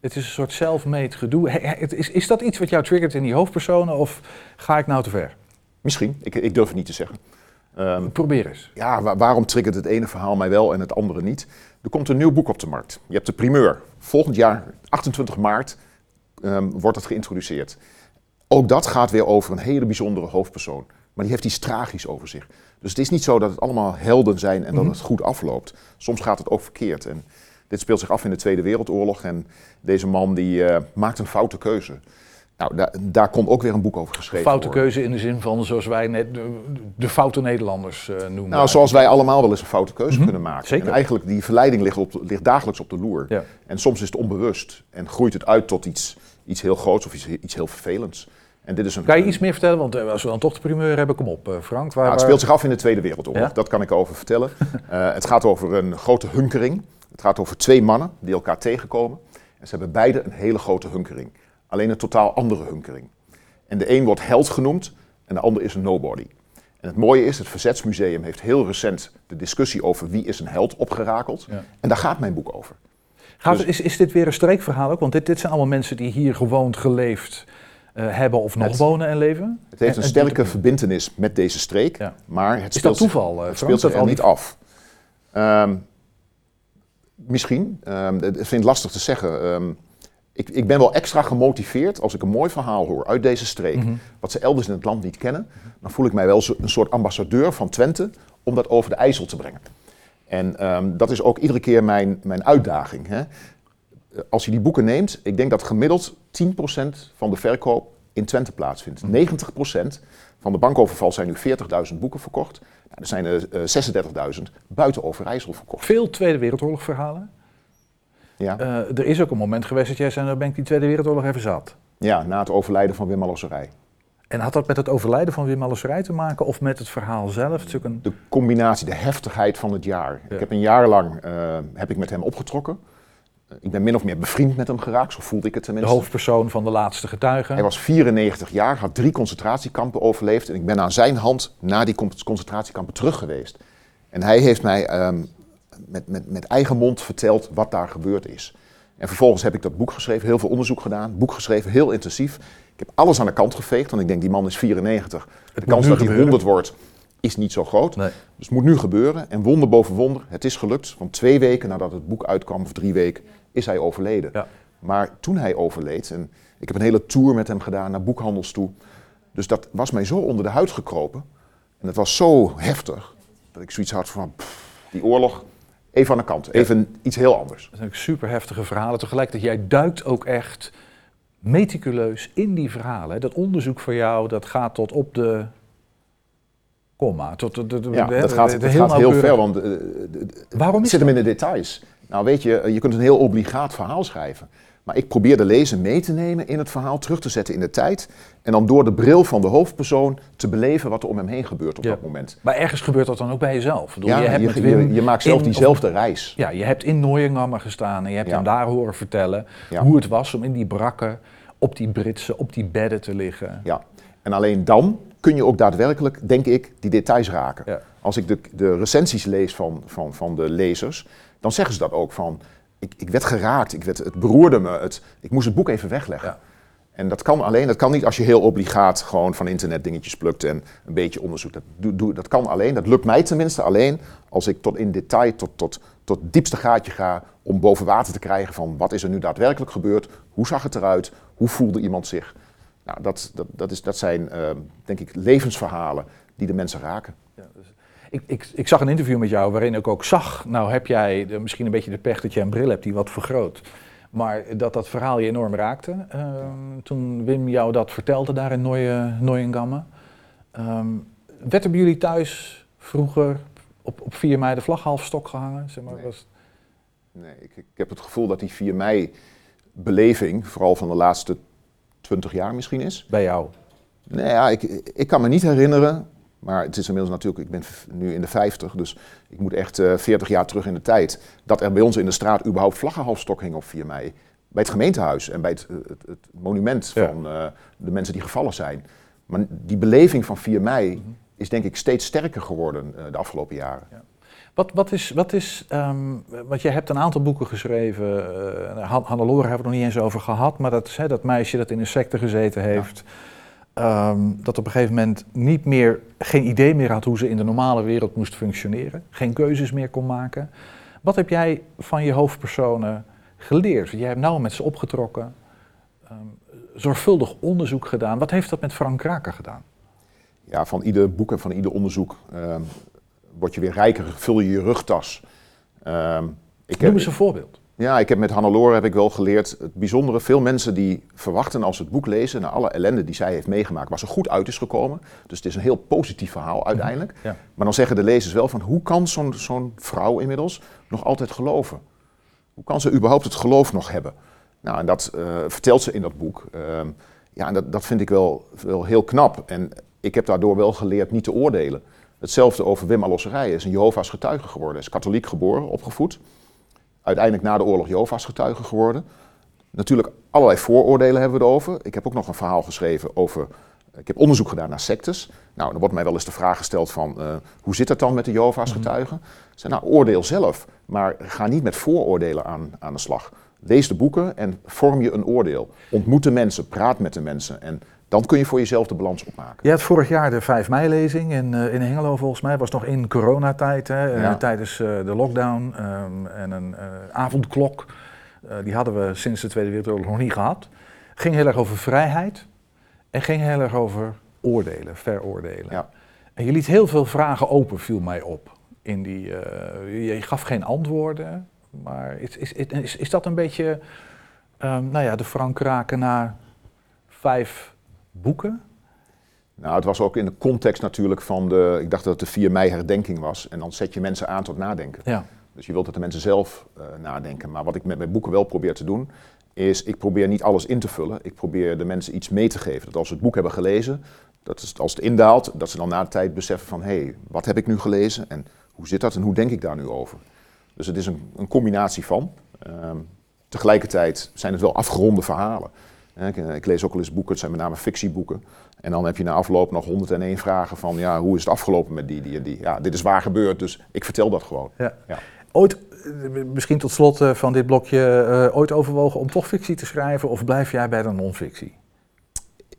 Het is een soort self-made gedoe. Is, is dat iets wat jou triggert in die hoofdpersonen of ga ik nou te ver? Misschien, ik, ik durf het niet te zeggen. Um, Probeer eens. Ja, waar, waarom triggert het ene verhaal mij wel en het andere niet? Er komt een nieuw boek op de markt. Je hebt de primeur. Volgend jaar, 28 maart, um, wordt het geïntroduceerd. Ook dat gaat weer over een hele bijzondere hoofdpersoon. Maar die heeft iets tragisch over zich. Dus het is niet zo dat het allemaal helden zijn en dat het goed afloopt. Soms gaat het ook verkeerd. En dit speelt zich af in de Tweede Wereldoorlog. En deze man die uh, maakt een foute keuze. Nou, daar, daar komt ook weer een boek over geschreven Foute worden. keuze in de zin van, zoals wij net de, de foute Nederlanders eh, noemen. Nou, zoals wij allemaal wel eens een foute keuze Mhm, kunnen maken. zeker. En eigenlijk, die verleiding ligt, op, ligt dagelijks op de loer. Ja. En soms is het onbewust en groeit het uit tot iets, iets heel groots of iets, iets heel vervelends. En dit is een, Kan je iets meer vertellen? Want eh, als we dan toch de primeur hebben, kom op eh, Frank. Waar, Nou, het speelt zich af in de Tweede Wereldoorlog, Ja? dat kan ik over vertellen. [LAUGHS] Eh, het gaat over een grote hunkering. Het gaat over twee mannen die elkaar tegenkomen. En ze hebben beide een hele grote hunkering. Alleen een totaal andere hunkering. En de een wordt held genoemd en de ander is een nobody. En het mooie is, het Verzetsmuseum heeft heel recent de discussie over wie is een held opgerakeld. Ja. En daar gaat mijn boek over. Gaat, Dus- is, is dit weer een streekverhaal ook? Want dit, dit zijn allemaal mensen die hier gewoond, geleefd eh, hebben of nog Het- wonen en leven. Het heeft En- een en sterke verbintenis met deze streek, Ja. maar het Is speelt dat zich- toeval, eh, Het speelt zich dat er al niet af. Ehm, misschien. Het- ik vind het lastig te zeggen. Ehm, ik, ik ben wel extra gemotiveerd als ik een mooi verhaal hoor uit deze streek, Mhm. wat ze elders in het land niet kennen. Dan voel ik mij wel zo- een soort ambassadeur van Twente om dat over de IJssel te brengen. En dat is ook iedere keer mijn, mijn uitdaging. Hè. Als je die boeken neemt, ik denk dat gemiddeld 10% van de verkoop in Twente plaatsvindt. 90% van de bankoverval zijn nu 40.000 boeken verkocht. Nou, er zijn er eh, 36.000 buiten Overijssel verkocht. Veel Tweede Wereldoorlog verhalen. Ja. Eh, er is ook een moment geweest dat jij zei, nou ben ik die Tweede Wereldoorlog even zat. ja, na het overlijden van Wim Alosserij. En had dat met het overlijden van Wim Alesserij te maken of met het verhaal zelf? Het een... De combinatie, de heftigheid van het jaar. Ja. Ik heb een jaar lang eh, heb ik met hem opgetrokken. Ik ben min of meer bevriend met hem geraakt, zo voelde ik het De tenminste. hoofdpersoon van de laatste getuigen. Hij was 94 jaar, had drie concentratiekampen overleefd. En ik ben aan zijn hand naar die con- concentratiekampen terug geweest. En hij heeft mij ehm, met, met, met eigen mond verteld wat daar gebeurd is. En vervolgens heb ik dat boek geschreven, heel veel onderzoek gedaan. Boek geschreven, heel intensief. Ik heb alles aan de kant geveegd, want ik denk die man is 94. De kans dat hij gebeuren. 100 wordt is niet zo groot. Nee. Dus het moet nu gebeuren. En wonder boven wonder, het is gelukt. Van twee weken nadat het boek uitkwam, of drie weken, is hij overleden. Ja. Maar toen hij overleed, en ik heb een hele tour met hem gedaan naar boekhandels toe. Dus dat was mij zo onder de huid gekropen. En het was zo heftig, dat ik zoiets had van, pff, die oorlog, even aan de kant. Even iets heel anders. Dat zijn super heftige verhalen. Tegelijkertijd, jij duikt ook echt meticuleus in die verhalen. Dat onderzoek voor jou, dat gaat tot op de komma. Tot, de, Ja, de- dat gaat, dat heel gaat heel ver, want eh, Waarom is zit hem in de details. Nou weet je, je kunt een heel obligaat verhaal schrijven. Maar ik probeer de lezer mee te nemen in het verhaal, terug te zetten in de tijd. En dan door de bril van de hoofdpersoon te beleven wat er om hem heen gebeurt op Ja. dat moment. Maar ergens gebeurt dat dan ook bij jezelf. Bedoel, Ja, je, hebt je, je maakt zelf in- diezelfde reis. Ja, je hebt in Nooiengammer gestaan en je hebt Ja. hem daar horen vertellen hoe het was om in die brakken, op die Britse, op die bedden te liggen. Ja. En alleen dan kun je ook daadwerkelijk, denk ik, die details raken. Als ik de, de recensies lees van, van, van de lezers, dan zeggen ze dat ook van... Ik, ik werd geraakt, ik werd, het beroerde me, het, ik moest het boek even wegleggen. Ja. En dat kan alleen, dat kan niet als je heel obligaat gewoon van internet dingetjes plukt en een beetje onderzoekt. Dat, doe, doe, dat kan alleen, dat lukt mij tenminste alleen als ik tot in detail, tot, tot, tot diepste gaatje ga om boven water te krijgen van wat is er nu daadwerkelijk gebeurd, hoe zag het eruit, hoe voelde iemand zich. Nou, dat, dat, dat, is, dat zijn, eh, denk ik, levensverhalen die de mensen raken. Ik, ik, ik zag een interview met jou waarin ik ook zag, nou heb jij de- misschien een beetje de pech dat je een bril hebt die wat vergroot. Maar dat dat verhaal je enorm raakte. Ehm, toen Wim jou dat vertelde daar in Nooiengamme. Ehm, werd er bij jullie thuis vroeger op, op 4 mei de vlag half stok gehangen? Zeg maar, Nee. was, Nee, ik, ik heb het gevoel dat die 4 mei beleving, vooral van de laatste 20 jaar misschien is. bij jou? Nee, ja, ik, ik kan me niet herinneren, maar het is inmiddels natuurlijk, ik ben nu in de 50, dus ik moet echt eh 40 jaar terug in de tijd, dat er bij ons in de straat überhaupt vlaggenhalfstok hing op 4 mei. Bij het gemeentehuis en bij het, eh, het, het monument Ja. van eh, de mensen die gevallen zijn. Maar die beleving van 4 mei is denk ik steeds sterker geworden de afgelopen jaren. Wat, wat is, wat is ehm, want je hebt een aantal boeken geschreven, Han- Hannelore hebben we het nog niet eens over gehad, maar dat, hè, dat meisje dat in een secte gezeten heeft, ehm, dat op een gegeven moment niet meer, geen idee meer had hoe ze in de normale wereld moest functioneren, geen keuzes meer kon maken. Wat heb jij van je hoofdpersonen geleerd? Jij hebt nauw met ze opgetrokken, ehm, zorgvuldig onderzoek gedaan. Wat heeft dat met Frank Kraker gedaan? ja, van ieder boek en van ieder onderzoek ehm, word je weer rijker, vul je je rugtas. Ik Noem eens een voorbeeld. Ja, ik heb met Hannelore heb ik wel geleerd. Het bijzondere, veel mensen die verwachten als ze het boek lezen, na alle ellende die zij heeft meegemaakt, waar ze goed uit is gekomen. Dus het is een heel positief verhaal uiteindelijk. Ja. Maar dan zeggen de lezers wel van hoe kan zo'n zo'n vrouw inmiddels nog altijd geloven? Hoe kan ze überhaupt het geloof nog hebben? Nou, en dat eh, vertelt ze in dat boek. Ehm, ja, en dat, dat vind ik wel, wel heel knap. En ik heb daardoor wel geleerd niet te oordelen. Hetzelfde over Wim Alosserij. Hij is een Jehovah's getuige geworden. Hij is katholiek geboren, opgevoed. Uiteindelijk na de oorlog Jehovah's getuige geworden. Natuurlijk allerlei vooroordelen hebben we erover. Ik heb ook nog een verhaal geschreven over... Ik heb onderzoek gedaan naar sectes. Nou, dan wordt mij wel eens de vraag gesteld van... eh, hoe zit dat dan met de Jehovah's getuigen? Ik zei, nou, oordeel zelf. Maar ga niet met vooroordelen aan, aan de slag. Lees de boeken en vorm je een oordeel. Ontmoet de mensen, praat met de mensen. En dan kun je voor jezelf de balans opmaken. Je had vorig jaar de 5 mei-lezing in, eh, in Hengelo volgens mij. was nog in coronatijd, hè, eh, Ja. tijdens eh, de lockdown. ehm, en een avondklok. Die hadden we sinds de Tweede Wereldoorlog nog niet gehad. Ging heel erg over vrijheid. En ging heel erg over oordelen, veroordelen. Ja. En je liet heel veel vragen open, viel mij op. In die, je gaf geen antwoorden. Maar is, is, is, is dat een beetje ehm, nou ja, de Frank Raken na vijf boeken? Nou, het was ook in de context natuurlijk van de... Ik dacht dat het de 4 mei herdenking was. En dan zet je mensen aan tot nadenken. Ja. Dus je wilt dat de mensen zelf eh, nadenken. Maar wat ik met mijn boeken wel probeer te doen, is ik probeer niet alles in te vullen. Ik probeer de mensen iets mee te geven. Dat als ze het boek hebben gelezen, dat is, als het indaalt, dat ze dan na de tijd beseffen van... hé, hey, wat heb ik nu gelezen en hoe zit dat en hoe denk ik daar nu over? Dus het is een, een combinatie van. Ehm, tegelijkertijd zijn het wel afgeronde verhalen. Hè, Ik, ik lees ook wel eens boeken, het zijn met name fictieboeken. En dan heb je na afloop nog 101 vragen van, ja, hoe is het afgelopen met die, die en die? Ja, dit is waar gebeurd, dus ik vertel dat gewoon. Ja. Ja. Ooit, eh, misschien tot slot eh, van dit blokje, eh, ooit overwogen om toch fictie te schrijven of blijf jij bij de non-fictie?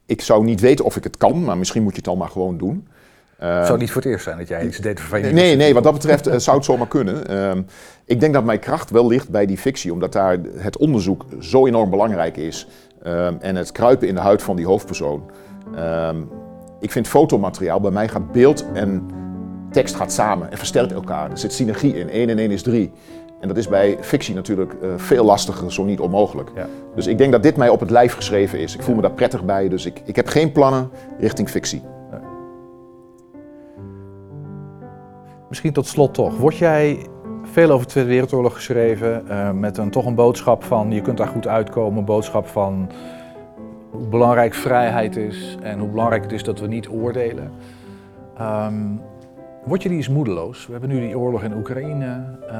Ik zou niet weten of ik het kan, maar misschien moet je het dan maar gewoon doen. Het Ehm, zou niet voor het eerst zijn dat jij iets deed van je Nee, nee, wat dat betreft eh, zou het zomaar kunnen. Ehm, ik denk dat mijn kracht wel ligt bij die fictie, omdat daar het onderzoek zo enorm belangrijk is. Ehm, en het kruipen in de huid van die hoofdpersoon. Ehm, ik vind fotomateriaal, bij mij gaat beeld en tekst gaat samen en versterkt elkaar. Er zit synergie in, 1 en 1 is 3. En dat is bij fictie natuurlijk eh, veel lastiger, zo niet onmogelijk. Ja. Dus ik denk dat dit mij op het lijf geschreven is. Ik voel me daar prettig bij, dus ik, ik heb geen plannen richting fictie. Misschien tot slot toch. Word jij veel over de Tweede Wereldoorlog geschreven eh, met een, toch een boodschap van je kunt daar goed uitkomen, een boodschap van hoe belangrijk vrijheid is en hoe belangrijk het is dat we niet oordelen. Ehm, word je die eens moedeloos? We hebben nu die oorlog in Oekraïne. eh,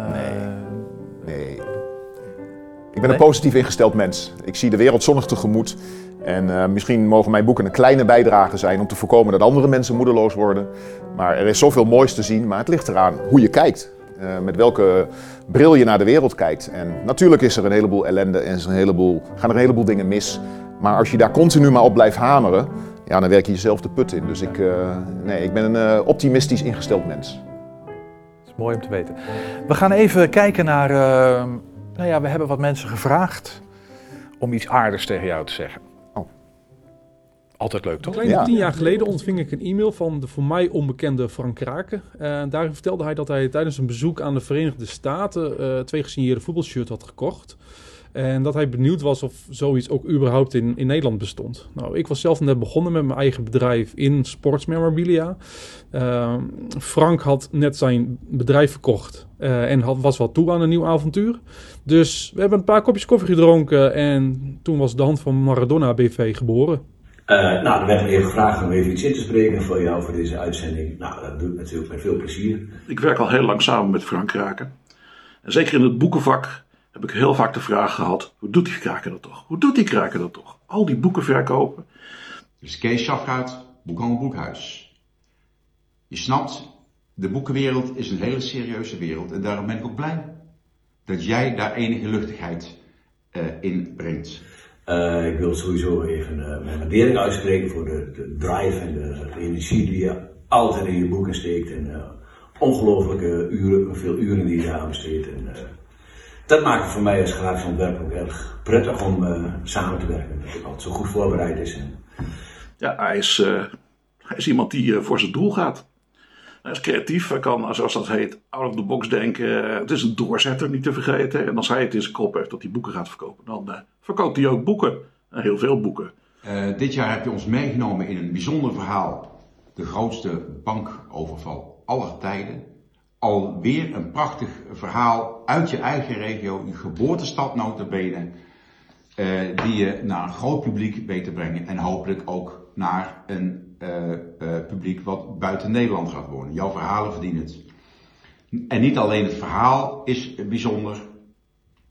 Nee. Ik ben Nee? een positief ingesteld mens. Ik zie de wereld zonnig tegemoet. En eh, misschien mogen mijn boeken een kleine bijdrage zijn om te voorkomen dat andere mensen moedeloos worden. Maar er is zoveel moois te zien, maar het ligt eraan hoe je kijkt. Eh, met welke bril je naar de wereld kijkt. En natuurlijk is er een heleboel ellende en is een heleboel, gaan er een heleboel dingen mis. Maar als je daar continu maar op blijft hameren, ja, dan werk je jezelf de put in. Dus ik, eh, nee, ik ben een eh, optimistisch ingesteld mens. Dat is mooi om te weten. We gaan even kijken naar. nou ja, we hebben wat mensen gevraagd om iets aardigs tegen jou te zeggen. Altijd leuk, toch? Tien jaar geleden ontving ik een e-mail van de voor mij onbekende Frank Kraken. En daarin vertelde hij dat hij tijdens een bezoek aan de Verenigde Staten eh, twee gesigneerde voetbalshirts had gekocht. En dat hij benieuwd was of zoiets ook überhaupt in, in Nederland bestond. Nou, ik was zelf net begonnen met mijn eigen bedrijf in sportsmemorabilia. Uh, Frank had net zijn bedrijf verkocht uh, en had, was wel toe aan een nieuw avontuur. Dus we hebben een paar kopjes koffie gedronken en toen was de hand van Maradona BV geboren. Uh, nou, dan werd me even gevraagd om even iets in te spreken voor jou voor deze uitzending. Nou, dat doe ik natuurlijk met veel plezier. Ik werk al heel lang samen met Frank Kraken. En zeker in het boekenvak heb ik heel vaak de vraag gehad: hoe doet die Kraken dat toch? Hoe doet die Kraken dat toch? Al die boeken verkopen. Is Kees Schafgaard, Boekhandel Boekhuis. Je snapt, de boekenwereld is een hele serieuze wereld en daarom ben ik ook blij dat jij daar enige luchtigheid uh, in brengt. Uh, ik wil sowieso even uh, mijn waardering uitspreken voor de, de drive en de, energie die je altijd in je boeken steekt. En uh, ongelooflijke uren, veel uren die je aan besteedt. En, dat maakt het voor mij als grafisch ontwerper ook erg prettig om samen te werken. Dat het altijd zo goed voorbereid is. En... Ja, hij is, hij is iemand die voor zijn doel gaat. Hij is creatief, hij kan, zoals dat heet, out of the box denken. Het is een doorzetter, niet te vergeten. En als hij het in zijn kop heeft dat hij boeken gaat verkopen, dan eh, verkoopt hij ook boeken. En heel veel boeken. Eh, dit jaar heb je ons meegenomen in een bijzonder verhaal. De grootste bankoverval aller tijden. Alweer een prachtig verhaal uit je eigen regio, je geboortestad notabene. eh die je naar een groot publiek weet te brengen. En hopelijk ook naar een eh, eh, publiek wat buiten Nederland gaat wonen. Jouw verhalen verdienen het. En niet alleen het verhaal is bijzonder,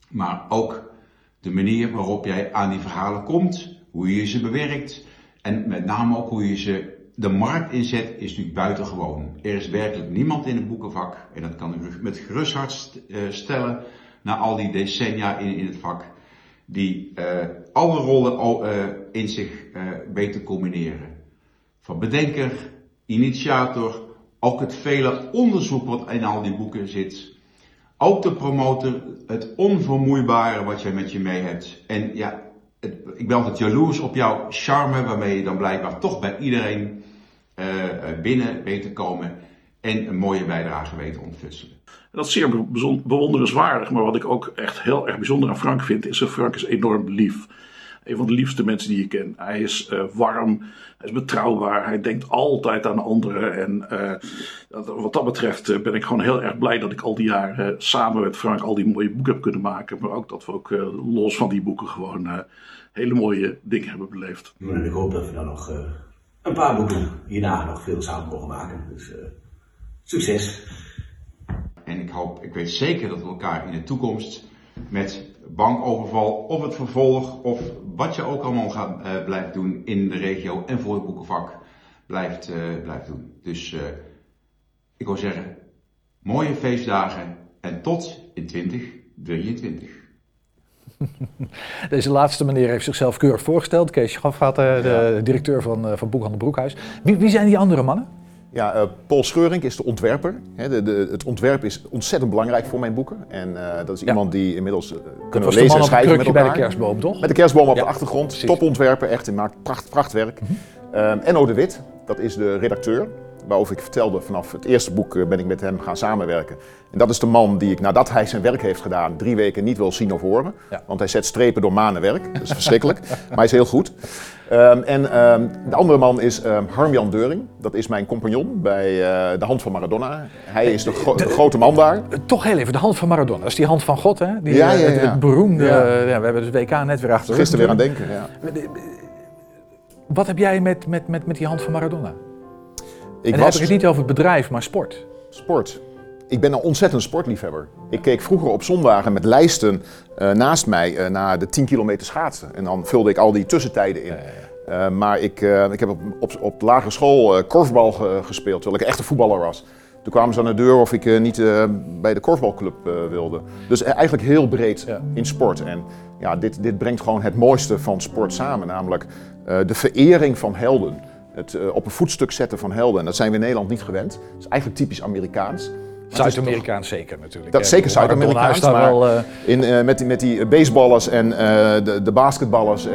maar ook de manier waarop jij aan die verhalen komt, hoe je ze bewerkt en met name ook hoe je ze de markt inzet, is natuurlijk buitengewoon. Er is werkelijk niemand in het boekenvak, en dat kan ik met gerust hart eh, stellen, na al die decennia in, in het vak, die eh, alle rollen al, eh, in zich eh, weet te combineren. Van bedenker, initiator, ook het vele onderzoek wat in al die boeken zit. Ook de promotor, het onvermoeibare wat jij met je mee hebt. En ja, ik ben altijd jaloers op jouw charme, waarmee je dan blijkbaar toch bij iedereen eh, eh, binnen weet te komen. En een mooie bijdrage weet te ontfutselen. En dat is zeer bewonderenswaardig. Maar wat ik ook echt heel erg bijzonder aan Frank vind, is dat Frank is enorm lief. Een van de liefste mensen die je kent. Hij is eh, warm, hij is betrouwbaar, hij denkt altijd aan anderen. En eh, wat dat betreft eh, ben ik gewoon heel erg blij dat ik al die jaren eh, samen met Frank al die mooie boeken heb kunnen maken. Maar ook dat we ook eh, los van die boeken gewoon eh, hele mooie dingen hebben beleefd. En ik hoop dat we dan nog eh, een paar boeken hierna nog veel samen mogen maken. Dus eh, succes. En ik hoop, ik weet zeker dat we elkaar in de toekomst met bankoverval of het vervolg of wat je ook allemaal gaat eh, blijven doen in de regio en voor het boekenvak blijft, eh, blijft doen. Dus eh, ik wil zeggen, mooie feestdagen en tot in 2023. Deze laatste meneer heeft zichzelf keurig voorgesteld. Kees Schafvaat, eh, de directeur van, eh, van Boekhandel Broekhuis. Wie, wie zijn die andere mannen? Ja, eh, Paul Scheurink is de ontwerper. De, de, het ontwerp is ontzettend belangrijk voor mijn boeken. En eh, dat is iemand die inmiddels eh, kunnen lezen en schrijven met krukje bij de elkaar. kerstboom, toch? Met de kerstboom op Ja, de achtergrond. precies. Topontwerper, echt. Hij maakt pracht, prachtwerk. Ehm, Enno de Wit, dat is de redacteur. Waarover ik vertelde, vanaf het eerste boek ben ik met hem gaan samenwerken. En dat is de man die ik, nadat hij zijn werk heeft gedaan, drie weken niet wil zien of horen. Want hij zet strepen door manenwerk. Dat is verschrikkelijk. [LAUGHS] maar hij is heel goed. Ehm, en ehm, de andere man is ehm, Harmjan Deuring. Dat is mijn compagnon bij eh, de hand van Maradona. Hij is de, gro- de grote man daar. Toch heel even, de hand van Maradona. Dat is die hand van God, hè? Die, Ja, eh, ja, Het, beroemde... Ja. eh, we hebben het WK net weer achter Gisteren weer aan denken. Ja. Wat heb jij met, met, met, met die hand van Maradona? Ik en dan was- heb ik het niet over het bedrijf, maar sport. Sport. Ik ben een ontzettend sportliefhebber. Ik keek vroeger op zondagen met lijsten naast mij naar de 10 kilometer schaatsen. En dan vulde ik al die tussentijden in. Eh, maar ik, eh, ik heb op, op, op de lagere school eh, korfbal ge- gespeeld, terwijl ik echt een voetballer was. Toen kwamen ze aan de deur of ik niet bij de korfbalclub wilde. Dus eh, eigenlijk heel breed in sport. En ja, dit, dit brengt gewoon het mooiste van sport samen, namelijk de verering van helden. Het op een voetstuk zetten van helden. En dat zijn we in Nederland niet gewend. Dat is eigenlijk typisch Amerikaans. Zuid-Amerikaans zeker natuurlijk. dat zeker Zuid-Amerikaans, maar wel, in, met, die, met die baseballers en de, de basketballers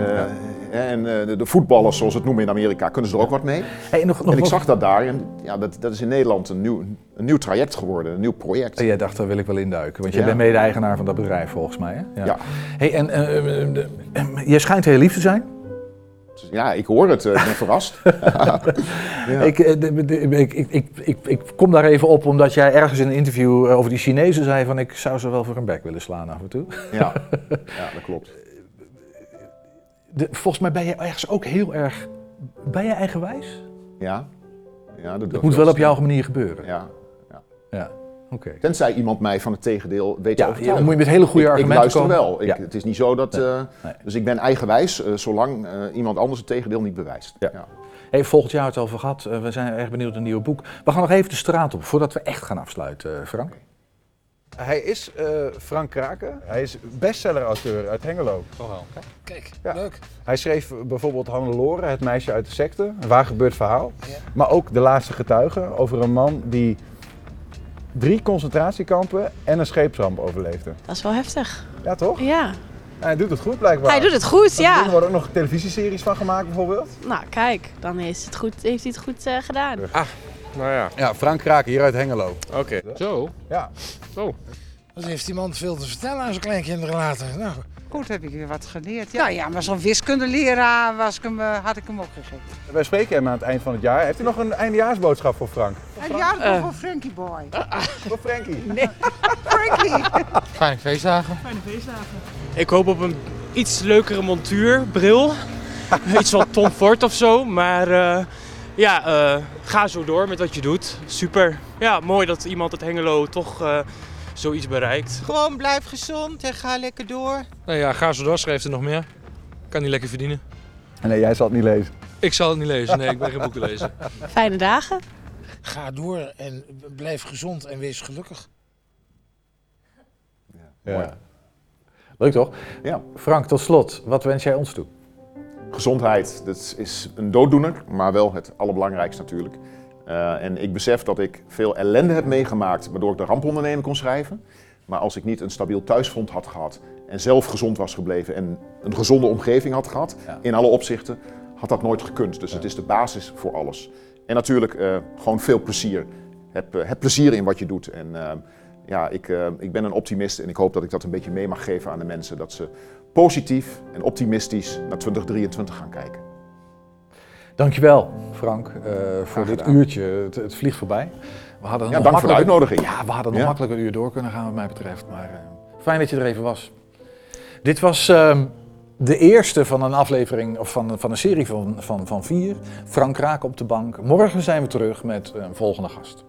en eh, de, voetballers, zoals het noemen in Amerika, kunnen ze er ook wat mee. Hey, nog, nog en ik zag dat daar en ja, dat, dat is in Nederland een nieuw, een nieuw traject geworden, een nieuw project. En jij dacht, daar wil ik wel induiken. Want jij Ja. bent mede-eigenaar van dat bedrijf volgens mij. Hè? Ja. Hey, en eh, eh, jij schijnt heel lief te zijn. Ja, ik hoor het, ik ben [LAUGHS] verrast. [LAUGHS] Ja. Ik, ik, ik, ik, kom daar even op omdat jij ergens in een interview over die Chinezen zei van ik zou ze wel voor een bek willen slaan af en toe. Ja, [LAUGHS] ja dat klopt. De- volgens mij ben je ergens ook heel erg, ben je eigenwijs? Ja, ja dat, Dat moet wel op jouw manier gebeuren. Ja, ja. Ja, oké. Tenzij iemand mij van het tegendeel weet Ja, ja, moet je met hele goede Ik- argumenten Ik luister komen. wel. Ik, Ja. Het is niet zo dat... Nee, eh, nee. Dus ik ben eigenwijs, eh, zolang eh, iemand anders het tegendeel niet bewijst. Ja. Hey, volgend jaar het over gehad. Eh, we zijn erg benieuwd naar een nieuw boek. We gaan nog even de straat op voordat we echt gaan afsluiten, Frank. Hij is eh, Frank Kraken. Hij is bestseller-auteur uit Hengelo. Oh wel. Kijk, Ja. leuk. Hij schreef bijvoorbeeld Hannelore, het meisje uit de secte, een waar gebeurd verhaal. Maar ook De Laatste Getuige over een man die drie concentratiekampen en een scheepsramp overleefde. Dat is wel heftig. Ja, toch? Ja. hij doet het goed blijkbaar. Hij doet het goed, ja. Er worden ook nog televisieseries van gemaakt bijvoorbeeld. Nou, kijk, dan is het goed, heeft hij het goed eh, gedaan. Ah, Nou ja. Ja, Frank Kraken hier uit Hengelo. Oké. Zo? Ja. Zo. Wat heeft die man veel te vertellen aan zijn kleinkinderen later? Nou, Goed, heb ik weer wat geleerd. Ja, ja maar zo'n wiskundeleraar was ik hem, eh, had ik hem ook gegeven. Wij spreken hem aan het eind van het jaar. Heeft u nog een eindejaarsboodschap voor Frank? Een jaar voor Frankie Boy. Voor Frankie? Nee, [LAUGHS] Frankie. Fijne feestdagen. Fijne feestdagen. Ik hoop op een iets leukere montuur, bril. [LAUGHS] iets van Tom Ford of zo. Maar eh, ja, eh, ga zo door met wat je doet. Super. Ja, mooi dat iemand het Hengelo toch eh, zoiets bereikt. Gewoon blijf gezond en ga lekker door. Nou ja, ga zo door, schrijft er nog meer. Kan niet lekker verdienen. Nee, jij zal het niet lezen. Ik zal het niet lezen, nee, ik ben geen boeken lezen. [LAUGHS] Fijne dagen. ga door en blijf gezond en wees gelukkig. Ja. Leuk toch? Ja. Frank, tot slot, wat wens jij ons toe? Gezondheid, dat is een dooddoener, maar wel het allerbelangrijkste natuurlijk. Eh, en ik besef dat ik veel ellende heb meegemaakt waardoor ik de ramponderneming kon schrijven. Maar als ik niet een stabiel thuisfront had gehad en zelf gezond was gebleven en een gezonde omgeving had gehad, in alle opzichten, had dat nooit gekund. Dus het is de basis voor alles. En natuurlijk eh, gewoon veel plezier. Heb, eh, heb plezier in wat je doet. En ja, ik, ik ben een optimist en ik hoop dat ik dat een beetje mee mag geven aan de mensen. Dat ze positief en optimistisch naar 2023 gaan kijken. Dankjewel, Frank, eh, voor dit gedaan. uurtje. Het, het vliegt voorbij. We hadden Ja, nog dank voor de uitnodiging. Ja, we hadden nog Ja. makkelijk een uur door kunnen gaan, wat mij betreft. Maar eh, fijn dat je er even was. Dit was ehm, de eerste van een aflevering, of van, van een serie van, van, van vier. Frank Raak op de bank. Morgen zijn we terug met een volgende gast.